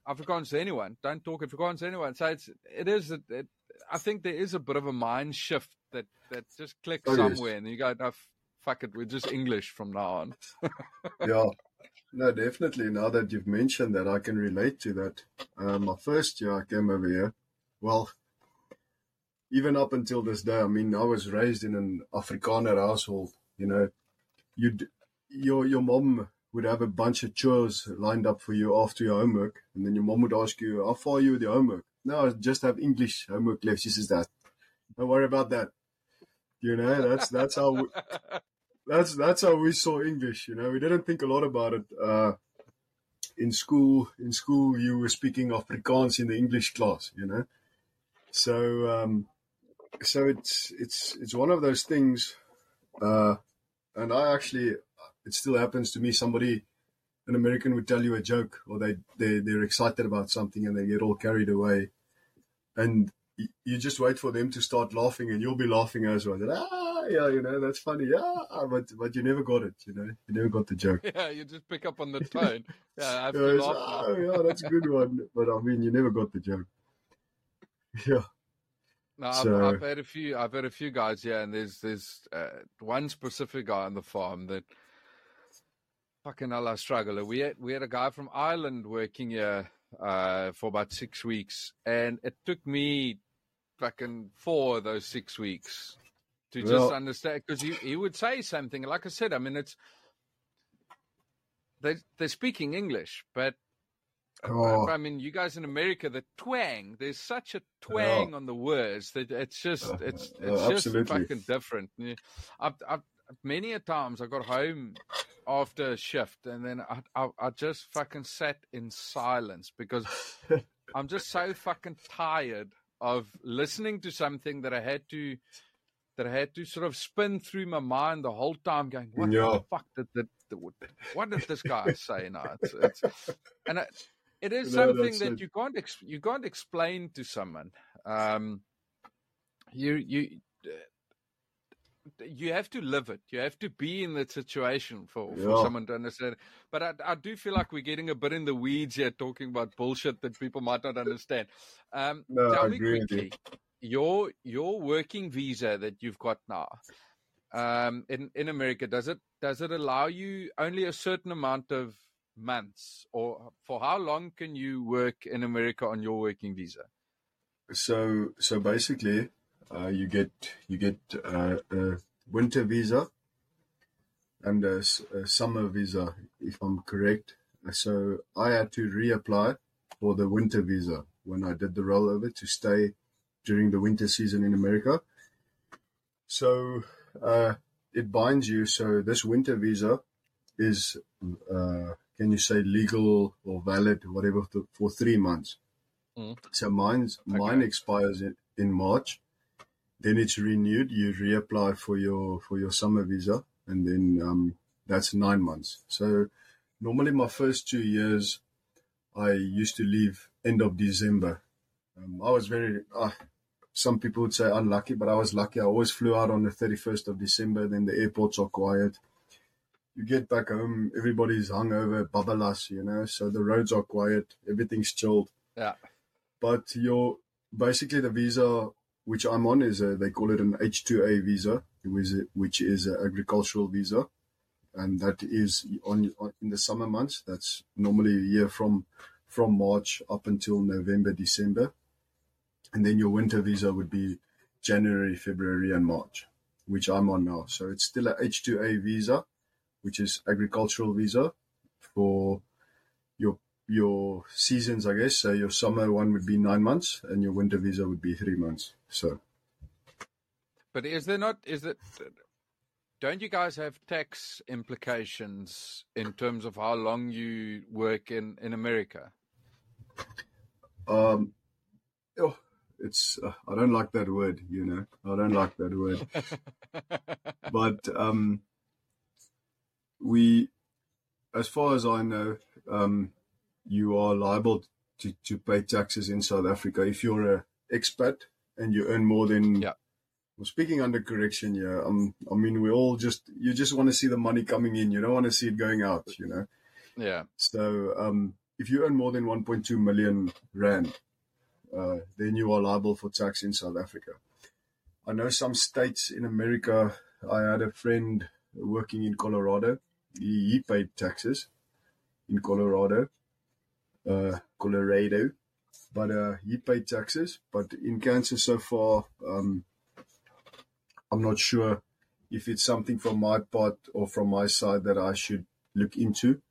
Afrikaans to anyone. Don't talk Afrikaans to anyone. So it's it is it, I think there is a bit of a mind shift that that just clicks oh, somewhere, yes. and you go, no, fuck it, we're just English from now on. yeah, no, definitely. Now that you've mentioned that, I can relate to that. Uh, my first year I came over here, well, even up until this day, I mean, I was raised in an Afrikaner household. You know, you your your mom would have a bunch of chores lined up for you after your homework, and then your mom would ask you, "How far are you with your homework?" No, I just have English homework left. She says that. Don't worry about that. You know, that's that's how we, that's that's how we saw English. You know, we didn't think a lot about it. Uh, in school, in school, you were speaking Afrikaans in the English class. You know, so um, so it's it's it's one of those things. Uh, and I actually, it still happens to me. Somebody, an American, would tell you a joke, or they they they're excited about something and they get all carried away, and you just wait for them to start laughing, and you'll be laughing as well. ah, yeah, you know that's funny. Yeah, but but you never got it. You know, you never got the joke. Yeah, you just pick up on the tone. yeah, I have to laugh. Oh, yeah, that's a good one. But I mean, you never got the joke. Yeah. No, so, I've, I've, had a few. I've had a few guys here, and there's there's uh, one specific guy on the farm that fucking hell I struggle. We had we had a guy from Ireland working here uh, for about six weeks, and it took me fucking four of those six weeks to well, just understand because he he would say something. Like I said, I mean it's they they're speaking English, but Oh. I mean, you guys in America, the twang. There's such a twang on the words that it's just uh, it's uh, it's just fucking different. I've, I've many a times I got home after a shift and then I, I, I just fucking sat in silence because I'm just so fucking tired of listening to something that I had to that I had to sort of spin through my mind the whole time, going, "What yeah. the fuck did the, what did this guy say now?" It's, it's, and it, it is no, something that it. you can't ex- you can't explain to someone. Um, you you you have to live it. You have to be in that situation for, for yeah. someone to understand. But I, I, do feel like we're getting a bit in the weeds here, talking about bullshit that people might not understand. Um, no, tell me quickly, your your working visa that you've got now um, in in America does it does it allow you only a certain amount of months, or for how long can you work in America on your working visa? So, so basically, uh, you get you get uh, a winter visa and a, a, summer visa, if I'm correct. So I had to reapply for the winter visa when I did the rollover to stay during the winter season in America. So uh, it binds you. So this winter visa is uh, can you say legal or valid, whatever, for three months. Mm. So mine's okay. mine expires in, in March. Then it's renewed. You reapply for your for your summer visa, and then um, that's nine months. So normally my first two years, I used to leave end of December. Um, I was very. Uh, some people would say unlucky, but I was lucky. I always flew out on the 31st of December. Then the airports are quiet you get back home, everybody's hungover, babalas, you know, so the roads are quiet, everything's chilled. Yeah. But your basically the visa which I'm on is a, they call it an H2A visa, which is, which is an agricultural visa, and that is on, on in the summer months. That's normally a year from from March up until November, December, and then your winter visa would be January, February, and March, which I'm on now. So it's still a H2A visa which is agricultural visa for your your seasons, I guess. So your summer one would be nine months, and your winter visa would be three months. So, but is there not? Is it? Don't you guys have tax implications in terms of how long you work in in America? Um, oh, it's uh, I don't like that word. You know, I don't like that word. but um, we, as far as I know, um, you are liable to, to pay taxes in South Africa if you're a expat and you earn more than. Yeah. Well, speaking under correction, yeah. Um, I mean, we all just you just want to see the money coming in. You don't want to see it going out. You know. Yeah. So um, if you earn more than 1.2 million rand, uh, then you are liable for tax in South Africa. I know some states in America. I had a friend working in Colorado. He, he paid taxes in Colorado, uh, Colorado, but uh, he paid taxes. But in Kansas so far, um, I'm not sure if it's something from my part or from my side that I should look into.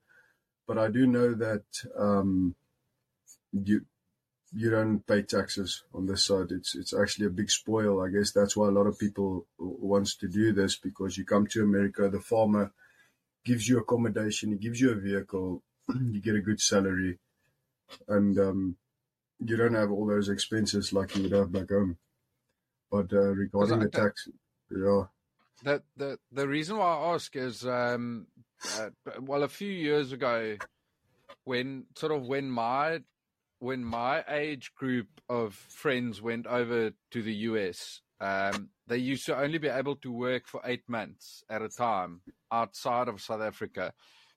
But I do know that um, you you don't pay taxes on this side. It's it's actually a big spoil. I guess that's why a lot of people wants to do this because you come to America, the farmer gives you accommodation, he gives you a vehicle, you get a good salary, and um, you don't have all those expenses like you would have back home. But uh, regarding the tax, yeah. The the the reason why I ask is um, uh, well, a few years ago, when sort of when my when my age group of friends went over to the US, um, they used to only be able to work for eight months at a time outside of South Africa,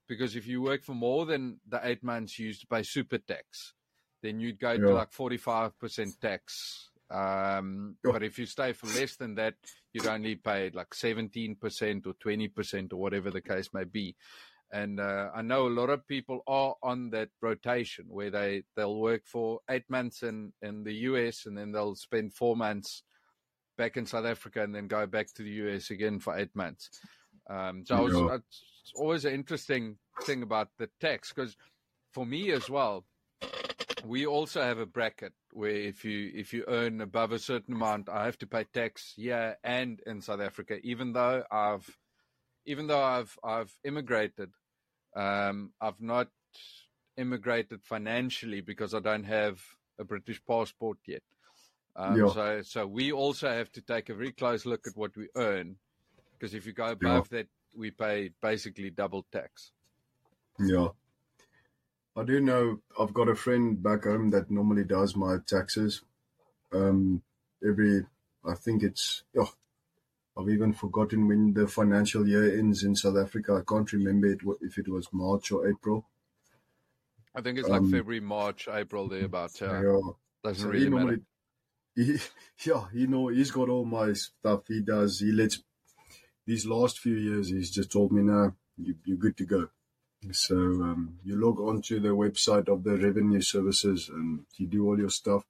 because if you work for more than the eight months, you used to pay super tax. Then you'd go yeah. to like forty five percent tax um, But if you stay for less than that, you'd only pay like 17% or 20% or whatever the case may be. And uh, I know a lot of people are on that rotation where they, they'll work for eight months in, in the US and then they'll spend four months back in South Africa and then go back to the US again for eight months. Um, so was, it's always an interesting thing about the tax because for me as well, we also have a bracket where if you if you earn above a certain amount, I have to pay tax here and in South Africa, even though I've even though I've I've immigrated, um, I've not immigrated financially because I don't have a British passport yet. Um, yeah. So so we also have to take a very close look at what we earn, because if you go above yeah. that, we pay basically double tax. Yeah. I do know I've got a friend back home that normally does my taxes. Um, every, I think it's, oh, I've even forgotten when the financial year ends in South Africa. I can't remember it, if it was March or April. I think it's like um, February, March, April, there about. Uh, yeah. Doesn't so really he normally, matter. He, yeah, you know, he's got all my stuff. He does. He lets. These last few years, he's just told me, "Now you, you're good to go." So um, you log on to the website of the revenue services and you do all your stuff.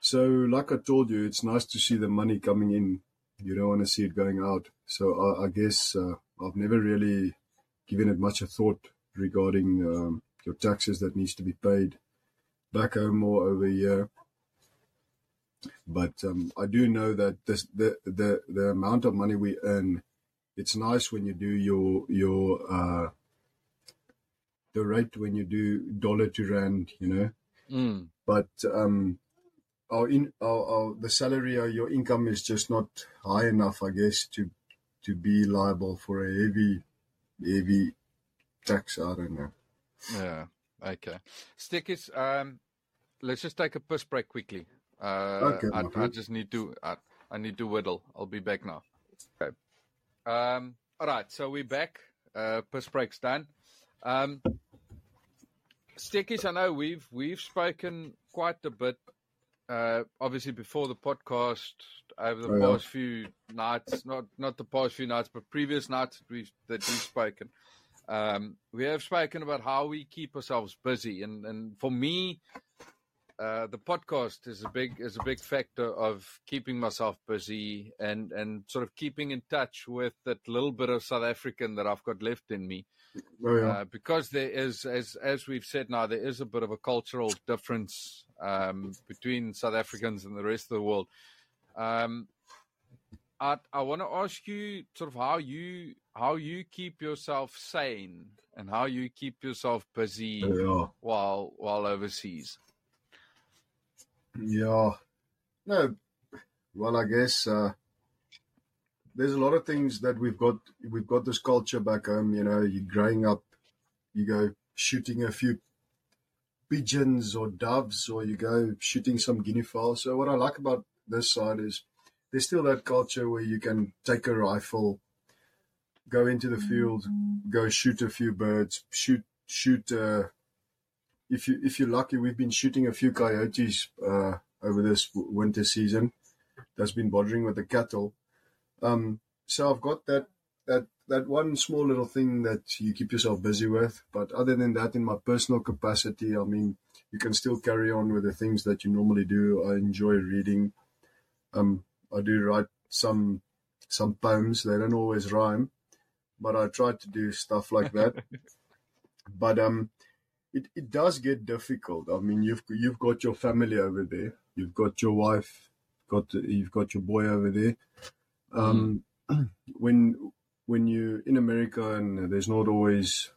So, like I told you, it's nice to see the money coming in. You don't want to see it going out. So, I, I guess uh, I've never really given it much a thought regarding um, your taxes that needs to be paid back home or over here. But um, I do know that this, the the the amount of money we earn, it's nice when you do your your uh, the rate when you do dollar to rand, you know. Mm. But um, our in our, our the salary or your income is just not high enough, I guess, to to be liable for a heavy heavy tax. I don't know. Yeah. Okay. Stickers. Um, let's just take a piss break quickly. Uh, okay, I, I, just need to. I, I need to whittle. I'll be back now. Okay. Um. All right. So we're back. Uh, piss break's done. Um, Stekkies, I know we've we've spoken quite a bit, uh, obviously before the podcast over the oh, past yeah. few nights, not not the past few nights, but previous nights that we've that we've spoken. Um, we have spoken about how we keep ourselves busy, and and for me, uh, the podcast is a big is a big factor of keeping myself busy and and sort of keeping in touch with that little bit of South African that I've got left in me. Oh, yeah. uh, because there is, as as we've said now, there is a bit of a cultural difference um, between South Africans and the rest of the world. Um, I, I want to ask you sort of how you how you keep yourself sane and how you keep yourself busy yeah. while while overseas. Yeah. No. Well, I guess uh, there's a lot of things that we've got. We've got this culture back home. You know, you're growing up, you go shooting a few pigeons or doves, or you go shooting some guinea fowl. So what I like about this side is there's still that culture where you can take a rifle, go into the field, go shoot a few birds, shoot shoot. Uh, if you if you're lucky, we've been shooting a few coyotes uh, over this winter season. That's been bothering with the cattle. Um, so I've got that that that one small little thing that you keep yourself busy with. But other than that, in my personal capacity, I mean, you can still carry on with the things that you normally do. I enjoy reading. Um, I do write some some poems. They don't always rhyme, but I try to do stuff like that. but um, it, it does get difficult. I mean, you've you've got your family over there. You've got your wife. Got you've got your boy over there. Um, mm. when when you're in America and there's not always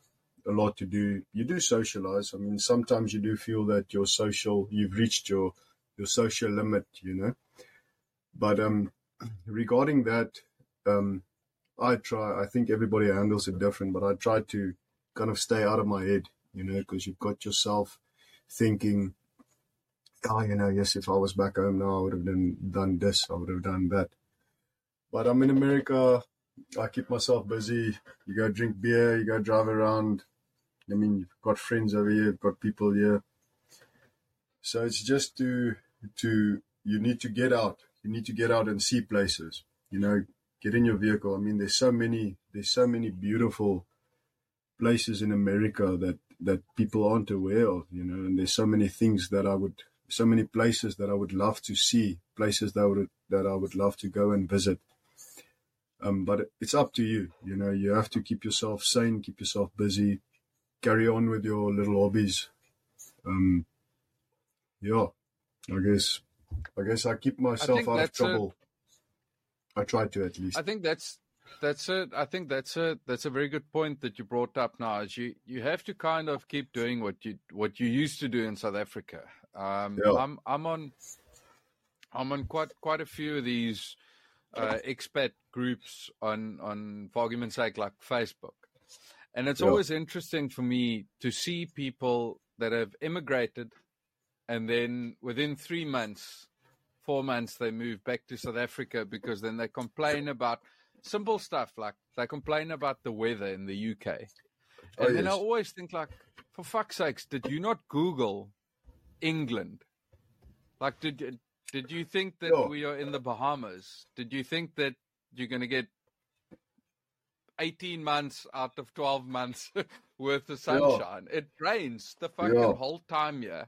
a lot to do, you do socialize. I mean, sometimes you do feel that your social, you've reached your your social limit, you know. But um, regarding that, um, I try. I think everybody handles it different, but I try to kind of stay out of my head, you know, because you've got yourself thinking, oh, you know, yes, if I was back home now, I would have done, done this, I would have done that. But I'm in America. I keep myself busy. You go drink beer, you go drive around. I mean, you've got friends over here, you've got people here. So it's just to, to, you need to get out. You need to get out and see places. You know, get in your vehicle. I mean, there's so many, there's so many beautiful places in America that that people aren't aware of, you know, and there's so many things that I would, so many places that I would love to see, places that would that I would love to go and visit. Um, but it's up to you, you know. You have to keep yourself sane, keep yourself busy, carry on with your little hobbies. Um, yeah, I guess, I guess I keep myself I out of trouble. A, I try to at least. I think that's that's it. I think that's a that's a very good point that you brought up. Now, is you you have to kind of keep doing what you what you used to do in South Africa. Um, yeah. I'm I'm on I'm on quite quite a few of these uh, expat groups on on for argument's sake, like Facebook, and it's yeah. always interesting for me to see people that have immigrated, and then within three months, four months, they move back to South Africa because then they complain about simple stuff like they complain about the weather in the UK. Oh, and oh, yes. then I always think like, for fuck's sakes, did you not Google England? Like, did did you think that oh. we are in the Bahamas? Did you think that you're going to get 18 months out of 12 months worth of sunshine? Yeah. It rains the fucking yeah. whole time here,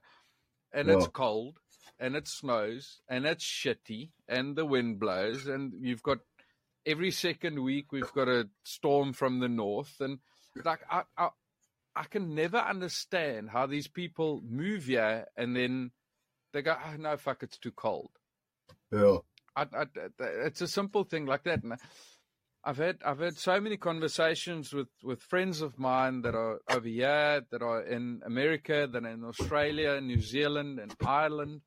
and yeah. it's cold, and it snows, and it's shitty, and the wind blows, and you've got every second week we've got a storm from the north, and like I, I, I can never understand how these people move here and then they go, oh, no, fuck, it's too cold. Yeah, I, I, it's a simple thing like that. And I've had I've had so many conversations with, with friends of mine that are over here, that are in America, that are in Australia, New Zealand, and Ireland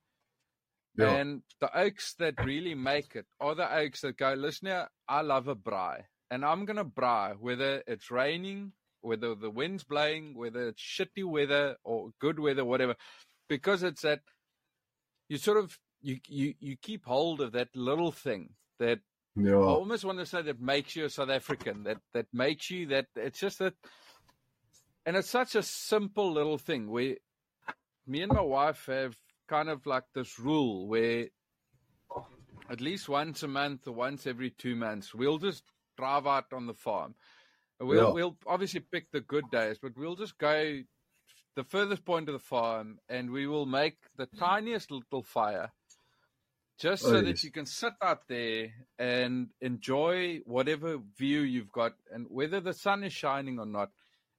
yeah. And the okes that really make it are the okes that go, listen here, I love a braai. And I'm going to braai, whether it's raining, whether the wind's blowing, whether it's shitty weather or good weather, whatever. Because it's that you sort of you you, you keep hold of that little thing that yeah. I almost want to say that makes you a South African, that that makes you that it's just that and it's such a simple little thing where me and my wife have kind of like this rule where at least once a month or once every two months, we'll just drive out on the farm. We'll, yeah. we'll obviously pick the good days, but we'll just go the furthest point of the farm and we will make the tiniest little fire just so oh, yes. that you can sit out there and enjoy whatever view you've got and whether the sun is shining or not.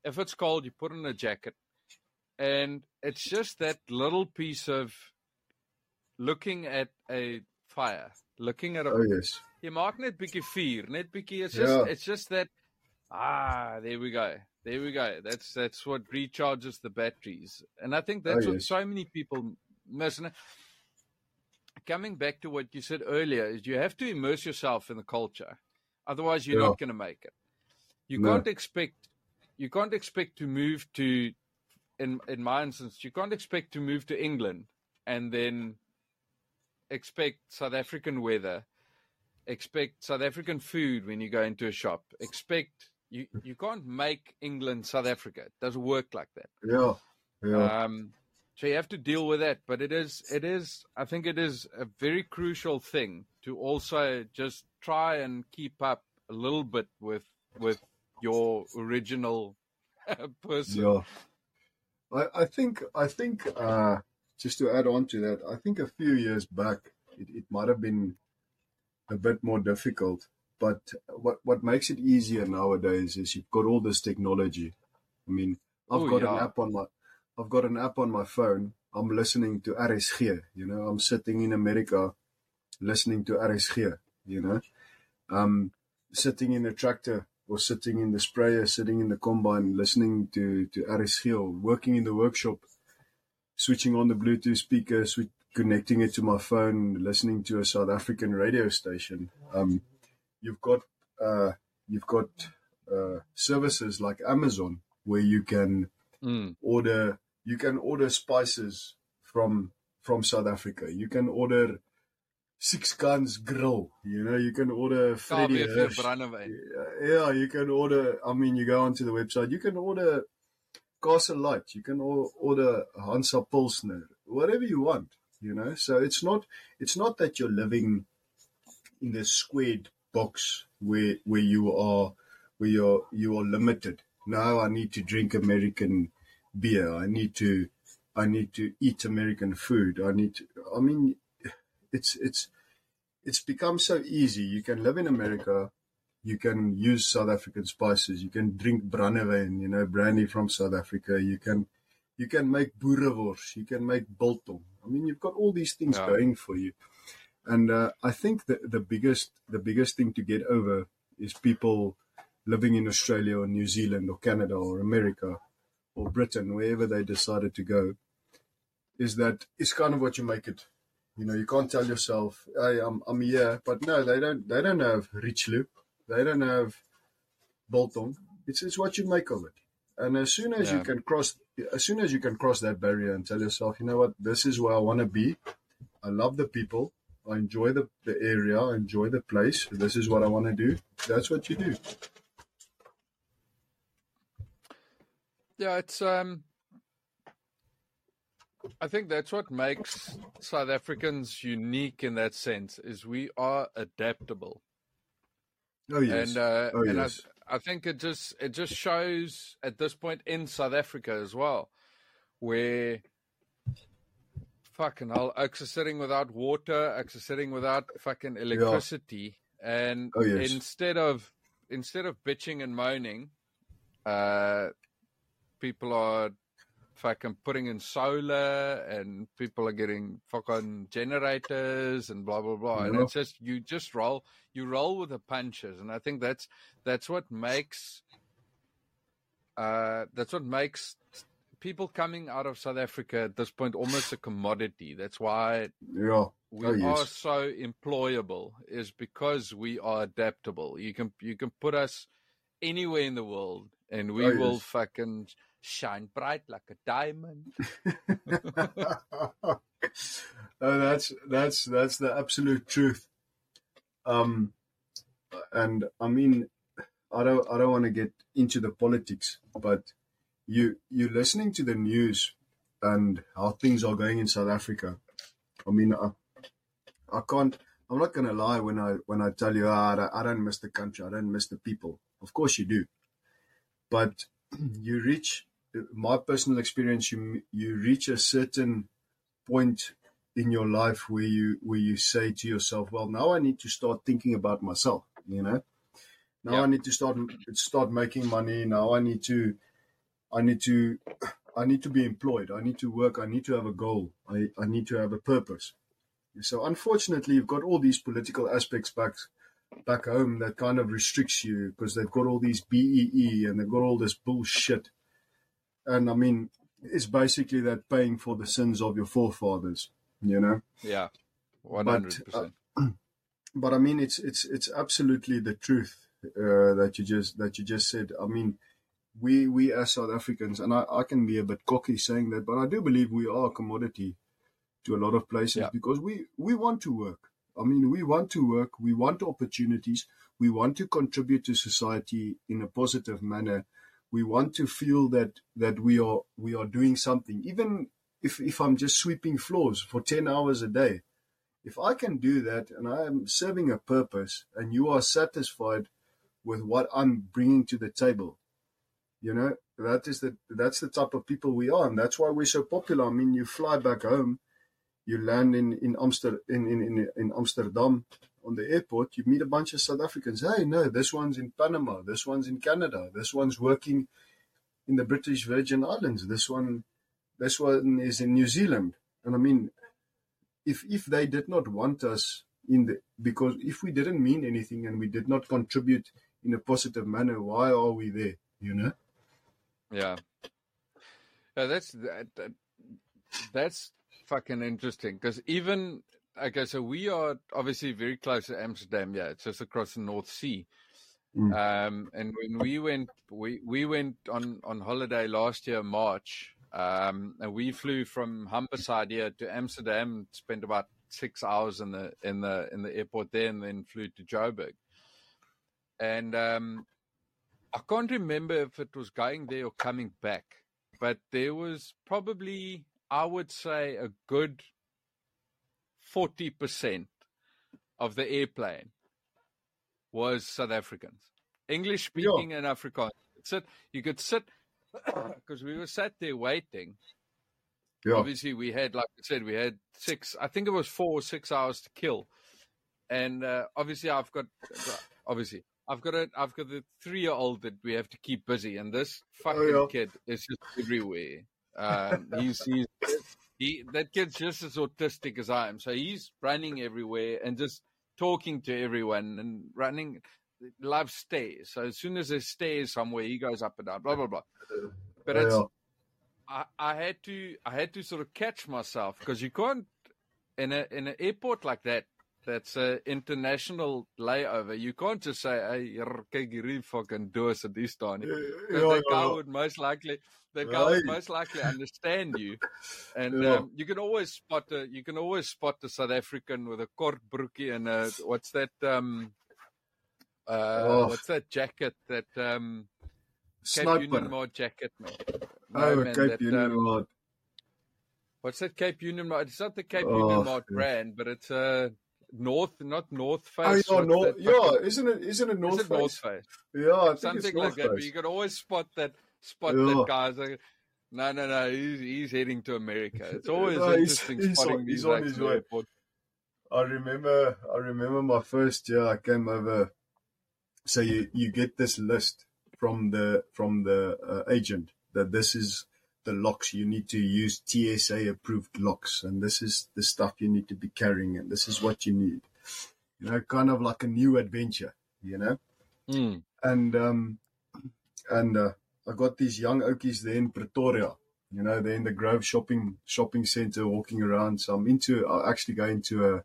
If it's cold, you put on a jacket and it's just that little piece of looking at a fire, looking at a. Oh yes. Jy maak net bietjie vuur, net bietjie. It's just yeah. it's just that. Ah, there we go. There we go. That's that's what recharges the batteries, and I think that's oh, what so many people miss. Coming back to what you said earlier, is you have to immerse yourself in the culture, otherwise you're yeah. not going to make it. You no. can't expect you can't expect to move to in in my instance, you can't expect to move to England and then expect South African weather, expect South African food when you go into a shop, expect You you can't make England South Africa. It doesn't work like that. Yeah, yeah. Um, so you have to deal with that. But it is it is I think it is a very crucial thing to also just try and keep up a little bit with with your original person. Yeah. I, I think I think uh, just to add on to that, I think a few years back it, it might have been a bit more difficult. But what what makes it easier nowadays is you've got all this technology. I mean, I've Oh, got yeah. an app on my I've got an app on my phone. I'm listening to RSG. You know, I'm sitting in America listening to RSG. You know, um, sitting in a tractor or sitting in the sprayer, sitting in the combine, listening to to RSG or working in the workshop, switching on the Bluetooth speaker, switch, connecting it to my phone, listening to a South African radio station. Um, you've got uh, you've got uh, services like Amazon where you can Mm. order you can order spices from from South Africa. You can order six guns grill. You know, you can order Freddy Hirsch. Yeah, you can order. I mean, you go onto the website. You can order Castle Lite. You can order Hansa Pilsner. Whatever you want. You know. So it's not. It's not that you're living in this squared box where where you are where you're you are limited. Now I need to drink American beer. I need to I need to eat American food. I need to. I mean, it's it's it's become so easy. You can live in America. You can use South African spices. You can drink brandewyn, you know, brandy from South Africa. You can you can make boerewors. You can make biltong. I mean, you've got all these things Yeah. going for you. And uh, I think the the biggest the biggest thing to get over is people living in Australia or New Zealand or Canada or America or Britain, wherever they decided to go, is that it's kind of what you make it. You know, you can't tell yourself, "Hey, I'm I'm here," but no, they don't. They don't have Richelieu. They don't have Bolton. It's it's what you make of it. And as soon as you can cross, as soon as you can cross that barrier and tell yourself, you know what, this is where I want to be. I love the people. I enjoy the, the area. I enjoy the place. This is what I want to do. That's what you do. Yeah, it's um I think that's what makes South Africans unique in that sense is we are adaptable. Oh yes. And uh oh and yes. I I think it just it just shows at this point in South Africa as well where fucking hell ek's is sitting without water, ek's is sitting without fucking electricity and Oh, yes. instead of instead of bitching and moaning uh people are fucking putting in solar and people are getting fucking generators and blah blah blah and Yeah. it's just you just roll you roll with the punches and i think that's that's what makes uh that's what makes people coming out of south africa at this point almost a commodity that's why yeah. we Oh, are so employable is because we are adaptable. You can you can put us anywhere in the world and we Oh, will yes. fucking shine bright like a diamond. oh, that's that's that's the absolute truth. Um, and I mean, I don't I don't want to get into the politics, but you you listening to the news and how things are going in South Africa. I mean, I, I can't. I'm not gonna lie when I when I tell you ah, I, don't- I don't miss the country, I don't miss the people. Of course you do, but you reach my personal experience. You you reach a certain point in your life where you where you say to yourself, "Well, now I need to start thinking about myself." You know, now Yeah. I need to start start making money. Now I need to, I need to, I need to be employed. I need to work. I need to have a goal. I I need to have a purpose. So unfortunately, you've got all these political aspects back back home that kind of restricts you because they've got all these BEE and they've got all this bullshit. And I mean, it's basically that paying for the sins of your forefathers, you know. Yeah. One hundred percent. But I mean, it's it's it's absolutely the truth uh, that you just that you just said. I mean, we we as South Africans, and I, I can be a bit cocky saying that, but I do believe we are a commodity to a lot of places Yeah. because we we want to work. I mean, we want to work. We want opportunities. we want to contribute to society in a positive manner. We want to feel that that we are we are doing something, even if if I'm just sweeping floors for ten hours a day. If I can do that and I am serving a purpose, and you are satisfied with what I'm bringing to the table, you know that is the that's the type of people we are, and that's why we're so popular. I mean, you fly back home, you land in in Amsterdam in, in, in, in Amsterdam on the airport, you meet a bunch of South Africans. Hey, no, this one's in Panama, this one's in Canada, this one's working in the British Virgin Islands, this one, this one is in New Zealand. And I mean, if if they did not want us in the because if we didn't mean anything and we did not contribute in a positive manner, why are we there? You know? Yeah. Yeah, that's that, that that's fucking interesting because even okay, so we are obviously very close to Amsterdam. Yeah, it's just across the North Sea. Mm. Um, and when we went, we we went on on holiday last year, March. Um, and we flew from Humberside here to Amsterdam. Spent about six hours in the in the in the airport there, and then flew to Joburg. And um, I can't remember if it was going there or coming back, but there was probably, I would say, a good 40% of the airplane was South Africans, English speaking yeah. and Afrikaans. Sit, you could sit because we were sat there waiting. Yeah. Obviously, we had, like I said, we had six. I think it was four or six hours to kill, and uh, obviously, I've got obviously I've got a I've got a three year old that we have to keep busy, and this fucking oh, yeah. kid is just everywhere. Um, he's he's he that kid's just as autistic as I am. So he's running everywhere and just talking to everyone and running. Loves stairs. So as soon as there's stairs somewhere, he goes up and down. Blah blah blah. But it's I, I had to I had to sort of catch myself because you can't in a in an airport like that that's an international layover. You can't just say, "Hey, hierdie fucking doos at this time." Because the guy would most likely, the guy would most likely understand you, and yeah. um, you can always spot a, you can always spot the South African with a kort broekie and a what's that um, uh, oh. what's that jacket that um, Cape Union Mart jacket, man. No, oh, man, Cape that, Union um, Mart. What's that Cape Union Mart? It's not the Cape oh, Union Mart brand, but it's a. Uh, North, not North Face. Oh, yeah, North, yeah, isn't it? Isn't it North is it Face? North Face? Yeah, something like that. But you can always spot that. Spot yeah. that guy's like, no, no, no. He's he's heading to America. It's always no, interesting he's, spotting he's these on his way. I remember. I remember my first year. I came over. So you you get this list from the from the uh, agent that this is the locks you need to use TSA approved locks and this is the stuff you need to be carrying and this is what you need. You know, kind of like a new adventure, you know? Mm. And um and uh, I got these young okies there in Pretoria. You know, they're in the Grove shopping shopping center walking around. So I'm into I actually going to a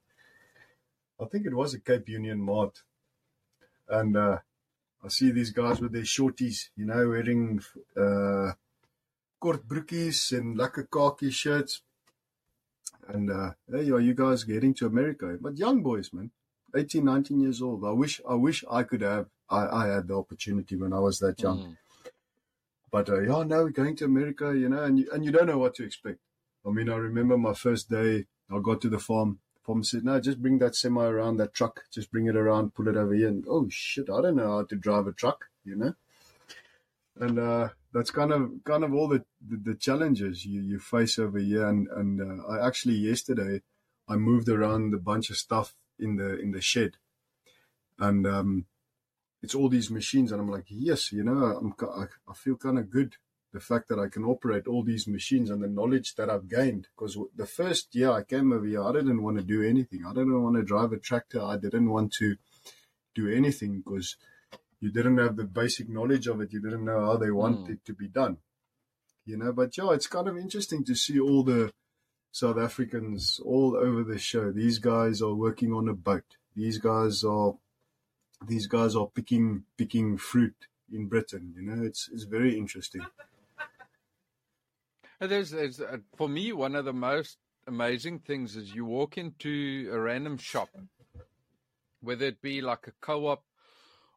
I think it was a Cape Union Mart. And uh I see these guys with their shorties, you know, wearing uh kort broekies en lekker khaki shirts. And uh, hey, are you guys getting to America? But young boys, man, 18, 19 years old. I wish, I wish I could have, I, I had the opportunity when I was that young. Mm. But uh, yeah, now we're going to America, you know, and you, and you don't know what to expect. I mean, I remember my first day, I got to the farm. Farm said, no, just bring that semi around, that truck, just bring it around, pull it over here. And oh shit, I don't know how to drive a truck, you know? And, uh, that's kind of kind of all the, the, the challenges you, you face over here. And and uh, I actually yesterday I moved around a bunch of stuff in the in the shed, and um, it's all these machines, and I'm like, yes, you know, I'm I, I feel kind of good the fact that I can operate all these machines and the knowledge that I've gained. Because the first year I came over here, I didn't want to do anything. I didn't want to drive a tractor. I didn't want to do anything because you didn't have the basic knowledge of it. You didn't know how they want mm. it to be done. You know, but yeah, it's kind of interesting to see all the South Africans all over the show. These guys are working on a boat. These guys are these guys are picking picking fruit in Britain. You know, it's it's very interesting. There's, there's uh, for me one of the most amazing things is you walk into a random shop, whether it be like a co-op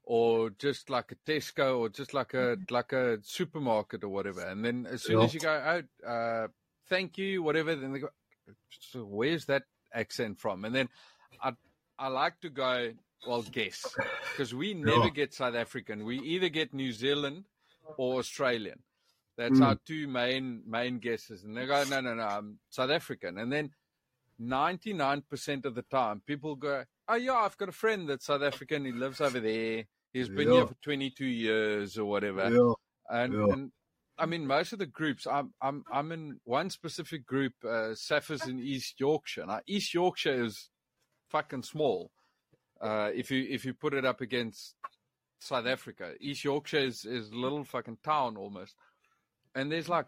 or just like a Tesco or just like a like a supermarket or whatever. And then as soon Yeah. as you go out, uh, thank you, whatever, then they go, so where's that accent from? And then I I like to go, well, guess because we never Yeah. get South African. We either get New Zealand or Australian. That's Mm. our two main main guesses. And they go, no, no, no, I'm South African. And then 99% of the time, people go, oh, yeah, I've got a friend that's South African. He lives over there. He's been Yeah. here for 22 years or whatever. Yeah. And, and I mean, most of the groups, I'm I'm I'm in one specific group, uh, Saffers in East Yorkshire. Now, East Yorkshire is fucking small. Uh, if you if you put it up against South Africa, East Yorkshire is is a little fucking town almost, and there's like.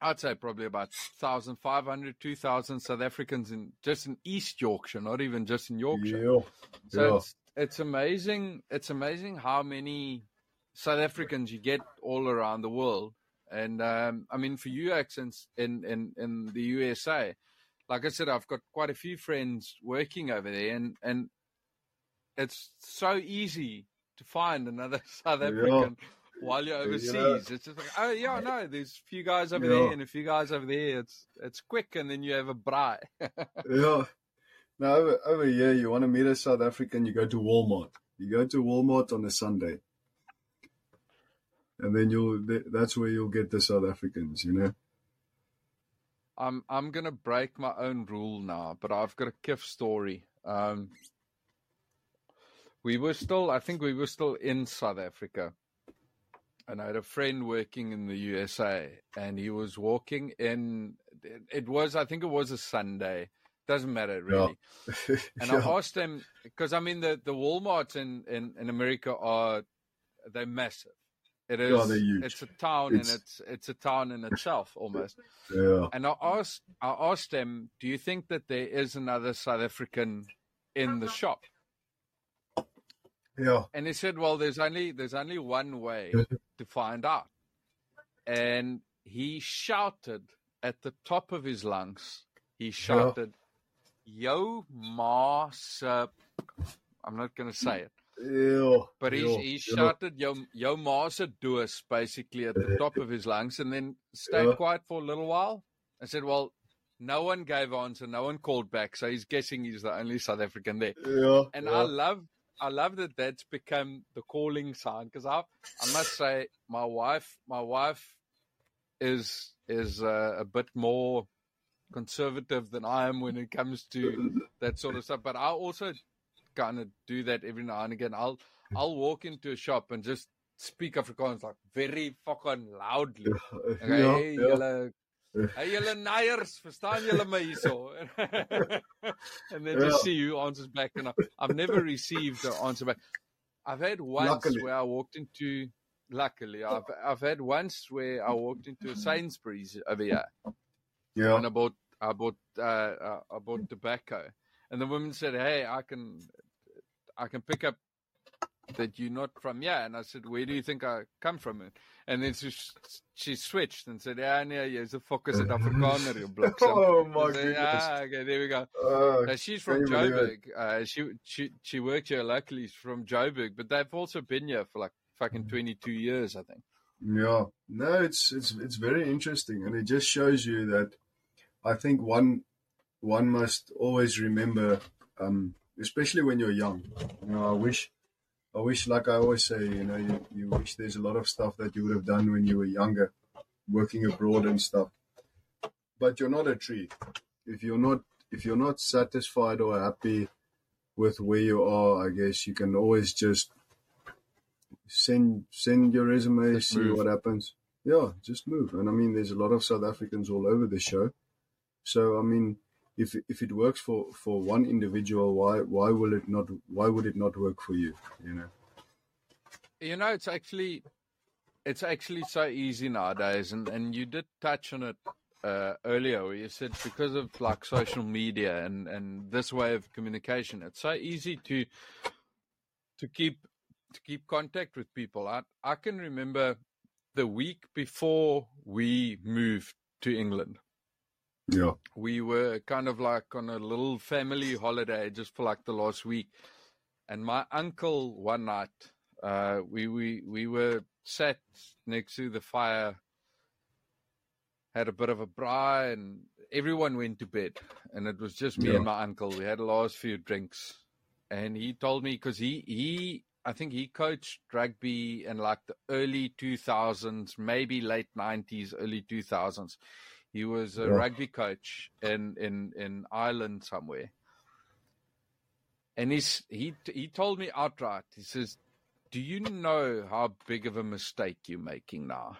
I'd say probably about 1,500, 2,000 South Africans in just in East Yorkshire, not even just in Yorkshire. Yeah. So Yeah. it's it's amazing. It's amazing how many South Africans you get all around the world. And um, I mean, for you accents in, in, in the USA, like I said, I've got quite a few friends working over there, and, and it's so easy to find another South Yeah. African while you're Yeah. overseas. It's just like, oh yeah, no, there's a few guys over Yeah. there and a few guys over there. It's it's quick, and then you have a braai. Yeah. Now over, over here, you want to meet a South African, you go to Walmart. You go to Walmart on a Sunday, and then you'll that's where you'll get the South Africans. You know. I'm I'm gonna break my own rule now, but I've got a kiff story. Um, we were still, I think we were still in South Africa, and I had a friend working in the USA, and he was walking in. It, was, I think, it was a Sunday. Doesn't matter really. And I asked him because I mean the the WalMarts in in in America are they're massive. It is. Yeah, they're huge. It's a town, It's- and it's it's a town in itself almost. yeah. And I asked, I asked them, do you think that there is another South African in the shop? Yeah. And he said, well, there's only there's only one way to find out. And he shouted at the top of his lungs. He shouted, "Yo, ma, se-" I'm not going to say it, Yeah. but he he shouted, "Yo, yo, ma, se basically at the top of his lungs, and then stayed Yeah. quiet for a little while. and said, "Well." No one gave answer. No one called back. So he's guessing he's the only South African there. Yeah. And. I love, I love that that's become the calling sign because I, I must say, my wife, my wife, is is uh, a bit more conservative than I am when it comes to that sort of stuff. But I also kind of do that every now and again. I'll I'll walk into a shop and just speak Afrikaans like very fucking loudly. Okay, yeah, hey, yeah. Hey, julle naiers, verstaan julle my hierso? and then just see who answers back. And I, I've never received an answer back. I've had once Luckily. where I walked into, luckily, I've, I've had once where I walked into a Sainsbury's over here Yeah. and I bought, I bought, uh, uh, I bought tobacco. And the woman said, hey, I can, I can pick up that you're not from here. And I said, where do you think I come from? And then she, she switched and said, yeah, no, jy's 'n fokker Suid-Afrikaner, you bliksem. Oh my I said, goodness. ah, okay, there we go. Uh, Uh, she's from can you believe Joburg. Uh, she she she worked here locally. She's from Joburg, but they've also been here for like fucking twenty two years, I think. Yeah, no, it's it's it's very interesting, and it just shows you that I think one one must always remember, um, especially when you're young. You know, I wish, I wish, like I always say, you know, you, you wish there's a lot of stuff that you would have done when you were younger, working abroad and stuff. But you're not a tree. If you're not if you're not satisfied or happy with where you are, I guess you can always just send send your resume, Just see move. what happens. Yeah, just move. And I mean, there's a lot of South Africans all over the show. So I mean, if if it works for for one individual, why why will it not? Why would it not work for you? You know. You know, it's actually it's actually so easy nowadays, and and you did touch on it uh, earlier. Where you said because of like social media and and this way of communication, it's so easy to to keep to keep contact with people. I I can remember the week before we moved to England. Yeah. we were kind of like on a little family holiday just for like the last week and my uncle one night, uh, we we we were sat next to the fire, had a bit of a braai, and everyone went to bed, and it was just me Yeah. and my uncle. We had the last few drinks, and he told me because he he I think he coached rugby in like the early two thousands, maybe late nineties, early two thousands. He was a Yeah. rugby coach in in in Ireland somewhere, and he's he he told me outright. He says, "Do you know how big of a mistake you're making now?"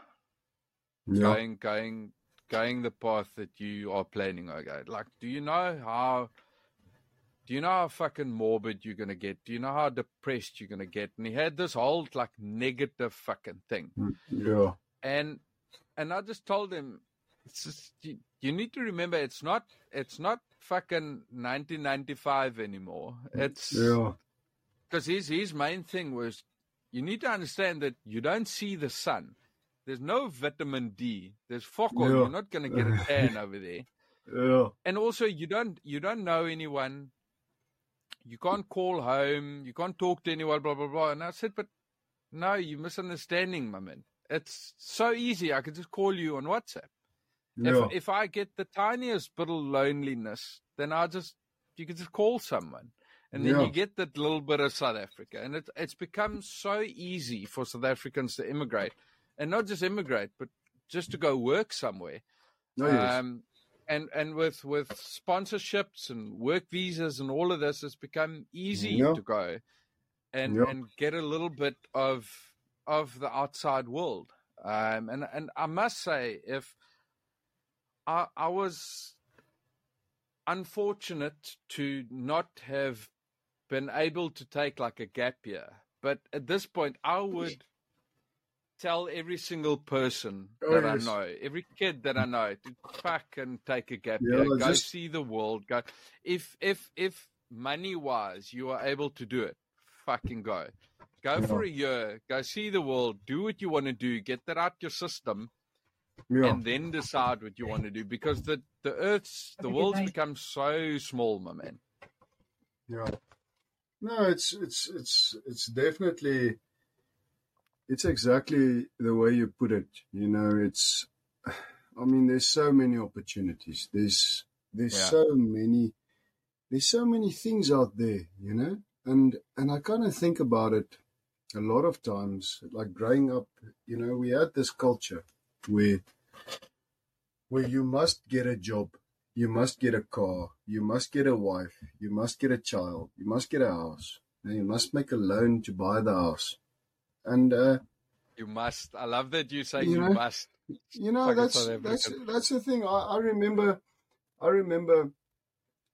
Yeah. going going going the path that you are planning okay like do you know how do you know how fucking morbid you're gonna get do you know how depressed you're gonna get and he had this whole like negative fucking thing mm, Yeah. and and i just told him it's just, you, you need to remember it's not it's not fucking 1995 anymore it's Yeah. because his his main thing was you need to understand that you don't see the sun. There's no vitamin D. There's fuck all. Yeah. You're not going to get a tan over there. Yeah. And also, you don't you don't know anyone. You can't call home. You can't talk to anyone. Blah blah blah. And I said, but no, you're misunderstanding, my man. It's so easy. I could just call you on WhatsApp. Yeah. If if I get the tiniest bit of loneliness, then I just you can just call someone, and then Yeah. you get that little bit of South Africa, and it's it's become so easy for South Africans to immigrate, and not just immigrate, but just to go work somewhere. No, yes. Um, and and with with sponsorships and work visas and all of this, it's become easy Yeah. to go and Yeah. and get a little bit of of the outside world. Um, and and I must say, if I I was unfortunate to not have been able to take like a gap year, but at this point, I would tell every single person Oh, that yes. I know, every kid that I know, to fucking take a gap Yeah, year, go just- see the world, go. If if if money wise you are able to do it, fucking go. Go Yeah. for a year, go see the world, do what you want to do, get that out your system, yeah. and then decide what you want to do. Because the the Earth's the world's become so small, my man. Yeah. No, it's it's it's it's definitely it's exactly the way you put it. You know, it's I mean there's so many opportunities. There's there's Yeah. so many there's so many things out there, you know? And and I kind of think about it a lot of times like growing up, you know, we had this culture where where you must get a job you must get a car, you must get a wife, you must get a child, you must get a house, and you must make a loan to buy the house. And uh, You must. I love that you say You you, must. you know that's that's that's the thing. I, I remember, I remember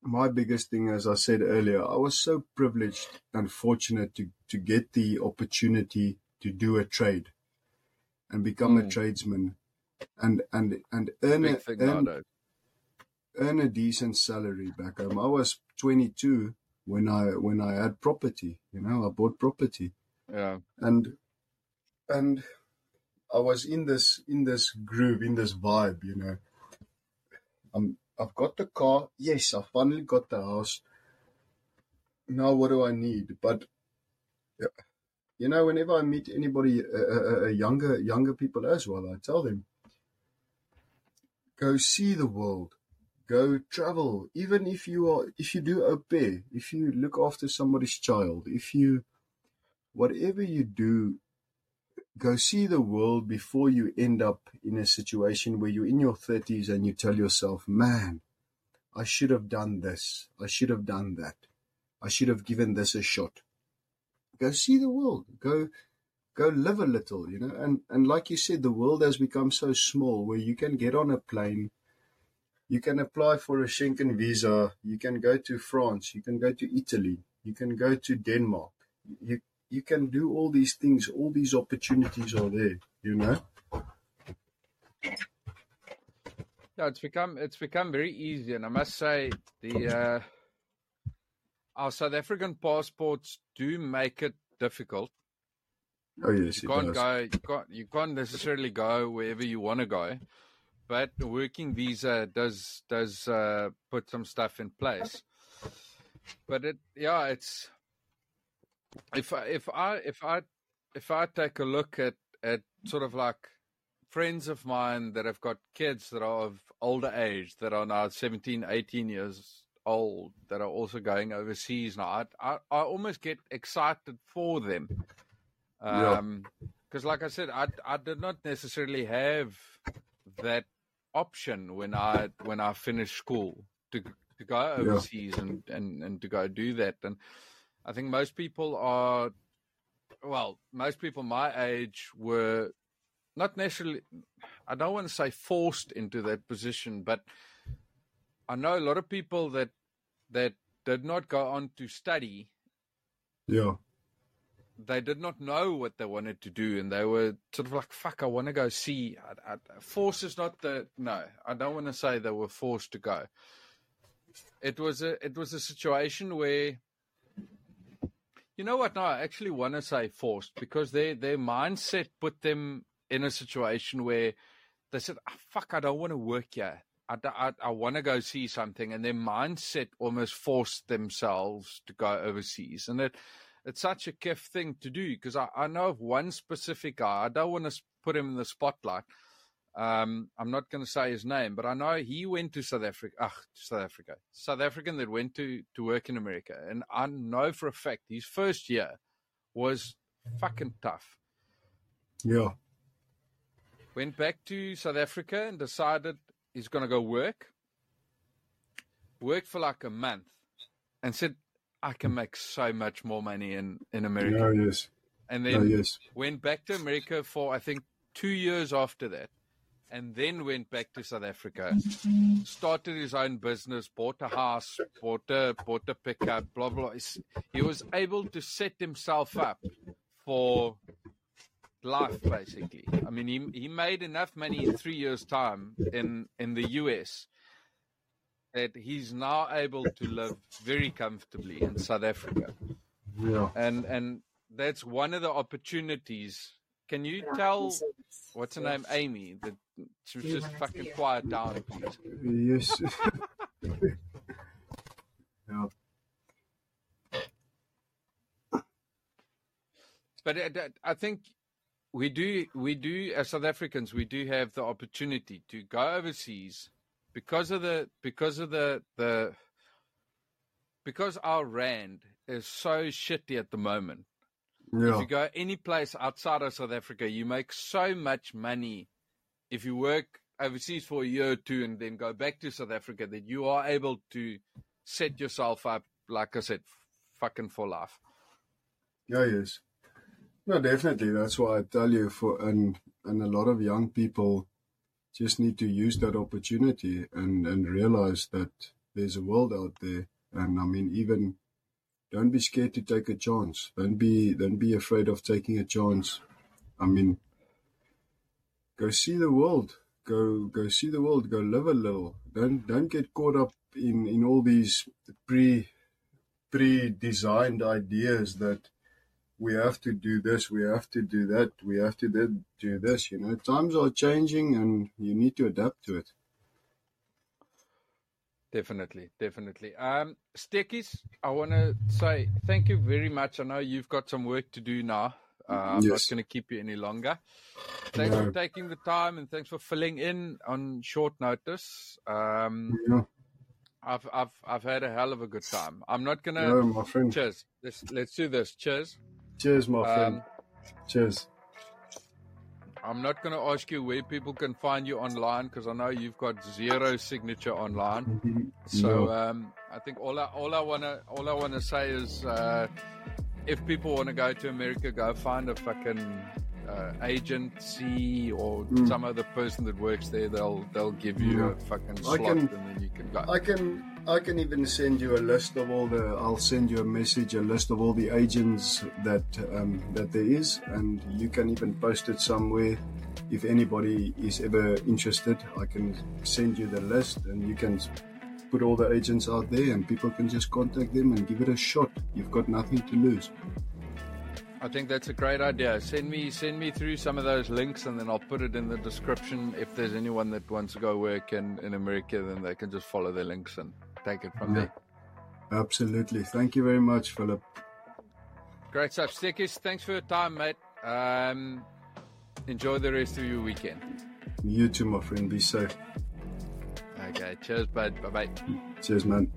my biggest thing, as I said earlier, I was so privileged and fortunate to to get the opportunity to do a trade and become a Mm. tradesman and and and earn a, earn, earn a decent salary back home. I was 22 when I when I had property. You know, I bought property, Yeah. and and I was in this in this groove, in this vibe. You know, I'm I've got the car. Yes, I finally got the house. Now what do I need? But yeah, you know, whenever I meet anybody, uh, uh, uh, younger younger people as well, I tell them, go see the world. Go travel. Even if you are if you do au pair if you look after somebody's child if you whatever you do go see the world before you end up in a situation where you're in your 30s and you tell yourself man i should have done this. I should have done that. I should have given this a shot. Go see the world. Go go live a little you know and and like you said the world has become so small where you can get on a plane you can apply for a Schengen visa. You can go to France. You can go to Italy. You can go to Denmark. You you can do all these things. All these opportunities are there. You know. Yeah, it's become it's become very easy, and I must say the uh, our South African passports do make it difficult. Oh yes, You can't does. go. You can't. You can't necessarily go wherever you want to go, but the working visa does does uh, put some stuff in place. But it, yeah, it's if I, if I if I if I take a look at at sort of like friends of mine that have got kids that are of older age that are now 17 18 years old that are also going overseas now i i, I almost get excited for them um because like i said i i did not necessarily have that option when i when i finished school to to go overseas yeah. and, and and to go do that. And i think most people are well most people my age were not necessarily i don't want to say forced into that position but i know a lot of people that that did not go on to study yeah they did not know what they wanted to do and they were sort of like fuck i want to go see I, I, force is not the no i don't want to say they were forced to go it was a it was a situation where you know what no i actually want to say forced because their their mindset put them in a situation where they said oh, fuck i don't want to work here I, I, I want to go see something, and their mindset almost forced themselves to go overseas. And it, it's such a kiff thing to do because I, I know of one specific guy. I don't want to put him in the spotlight. Um, I'm not going to say his name, but I know he went to South Africa. Ah, South Africa, South African that went to to work in America, and I know for a fact his first year was fucking tough. Yeah. Went back to South Africa and decided he's going to go work. Worked for like a month, and said, "I can make so much more money in in America." Oh yes. And then oh, yes. went back to America for I think two years after that, and then went back to South Africa. Started his own business, bought a house, bought a bought a pickup, blah blah. He was able to set himself up for life basically. I mean, he he made enough money in three years' time in in the US that he's now able to live very comfortably in South Africa. Yeah, and and that's one of the opportunities. Can you tell what's her name, Amy? That she was just fucking quiet down, please. Yes. yeah. But uh, I think we do we do as South Africans we do have the opportunity to go overseas because of the because of the the because our rand is so shitty at the moment. Yeah. If you go any place outside of South Africa, you make so much money if you work overseas for a year or two and then go back to South Africa that you are able to set yourself up, like I said, fucking for life. Yeah, yes. No, definitely. That's why I tell you for and and a lot of young people just need to use that opportunity and and realize that there's a world out there. And I mean, even don't be scared to take a chance. Don't be don't be afraid of taking a chance. I mean, go see the world. Go go see the world. Go live a little. Don't don't get caught up in in all these pre pre designed ideas that we have to do this, we have to do that, we have to do this. You know, times are changing and you need to adapt to it. Definitely, definitely. Um, Stekkies, I want to say thank you very much. I know you've got some work to do now. Uh, I'm yes. not going to keep you any longer. Thanks no. for taking the time and thanks for filling in on short notice. Um, yeah. I've I've I've had a hell of a good time. I'm not gonna. No, my friend. Cheers. Let's let's do this. Cheers. Cheers, my friend. Um, Cheers. I'm not going to ask you where people can find you online because I know you've got zero signature online. So no. um, I think all I all I want to all I want to say is uh, if people want to go to America, go find a fucking uh, agency or mm. some other person that works there. They'll they'll give you yeah. a fucking slot can, and then you can go. I can I can even send you a list of all the. I'll send you a message, a list of all the agents that um, that there is, and you can even post it somewhere. If anybody is ever interested, I can send you the list, and you can put all the agents out there, and people can just contact them and give it a shot. You've got nothing to lose. I think that's a great idea. Send me send me through some of those links, and then I'll put it in the description. If there's anyone that wants to go work in, in America, then they can just follow the links and take it from yeah. there. Absolutely. Thank you very much, Philip. Great stuff. Stekkies, thanks for your time, mate. Um, enjoy the rest of your weekend. You too, my friend. Be safe. Okay. Cheers, bud. Bye bye. Cheers, man.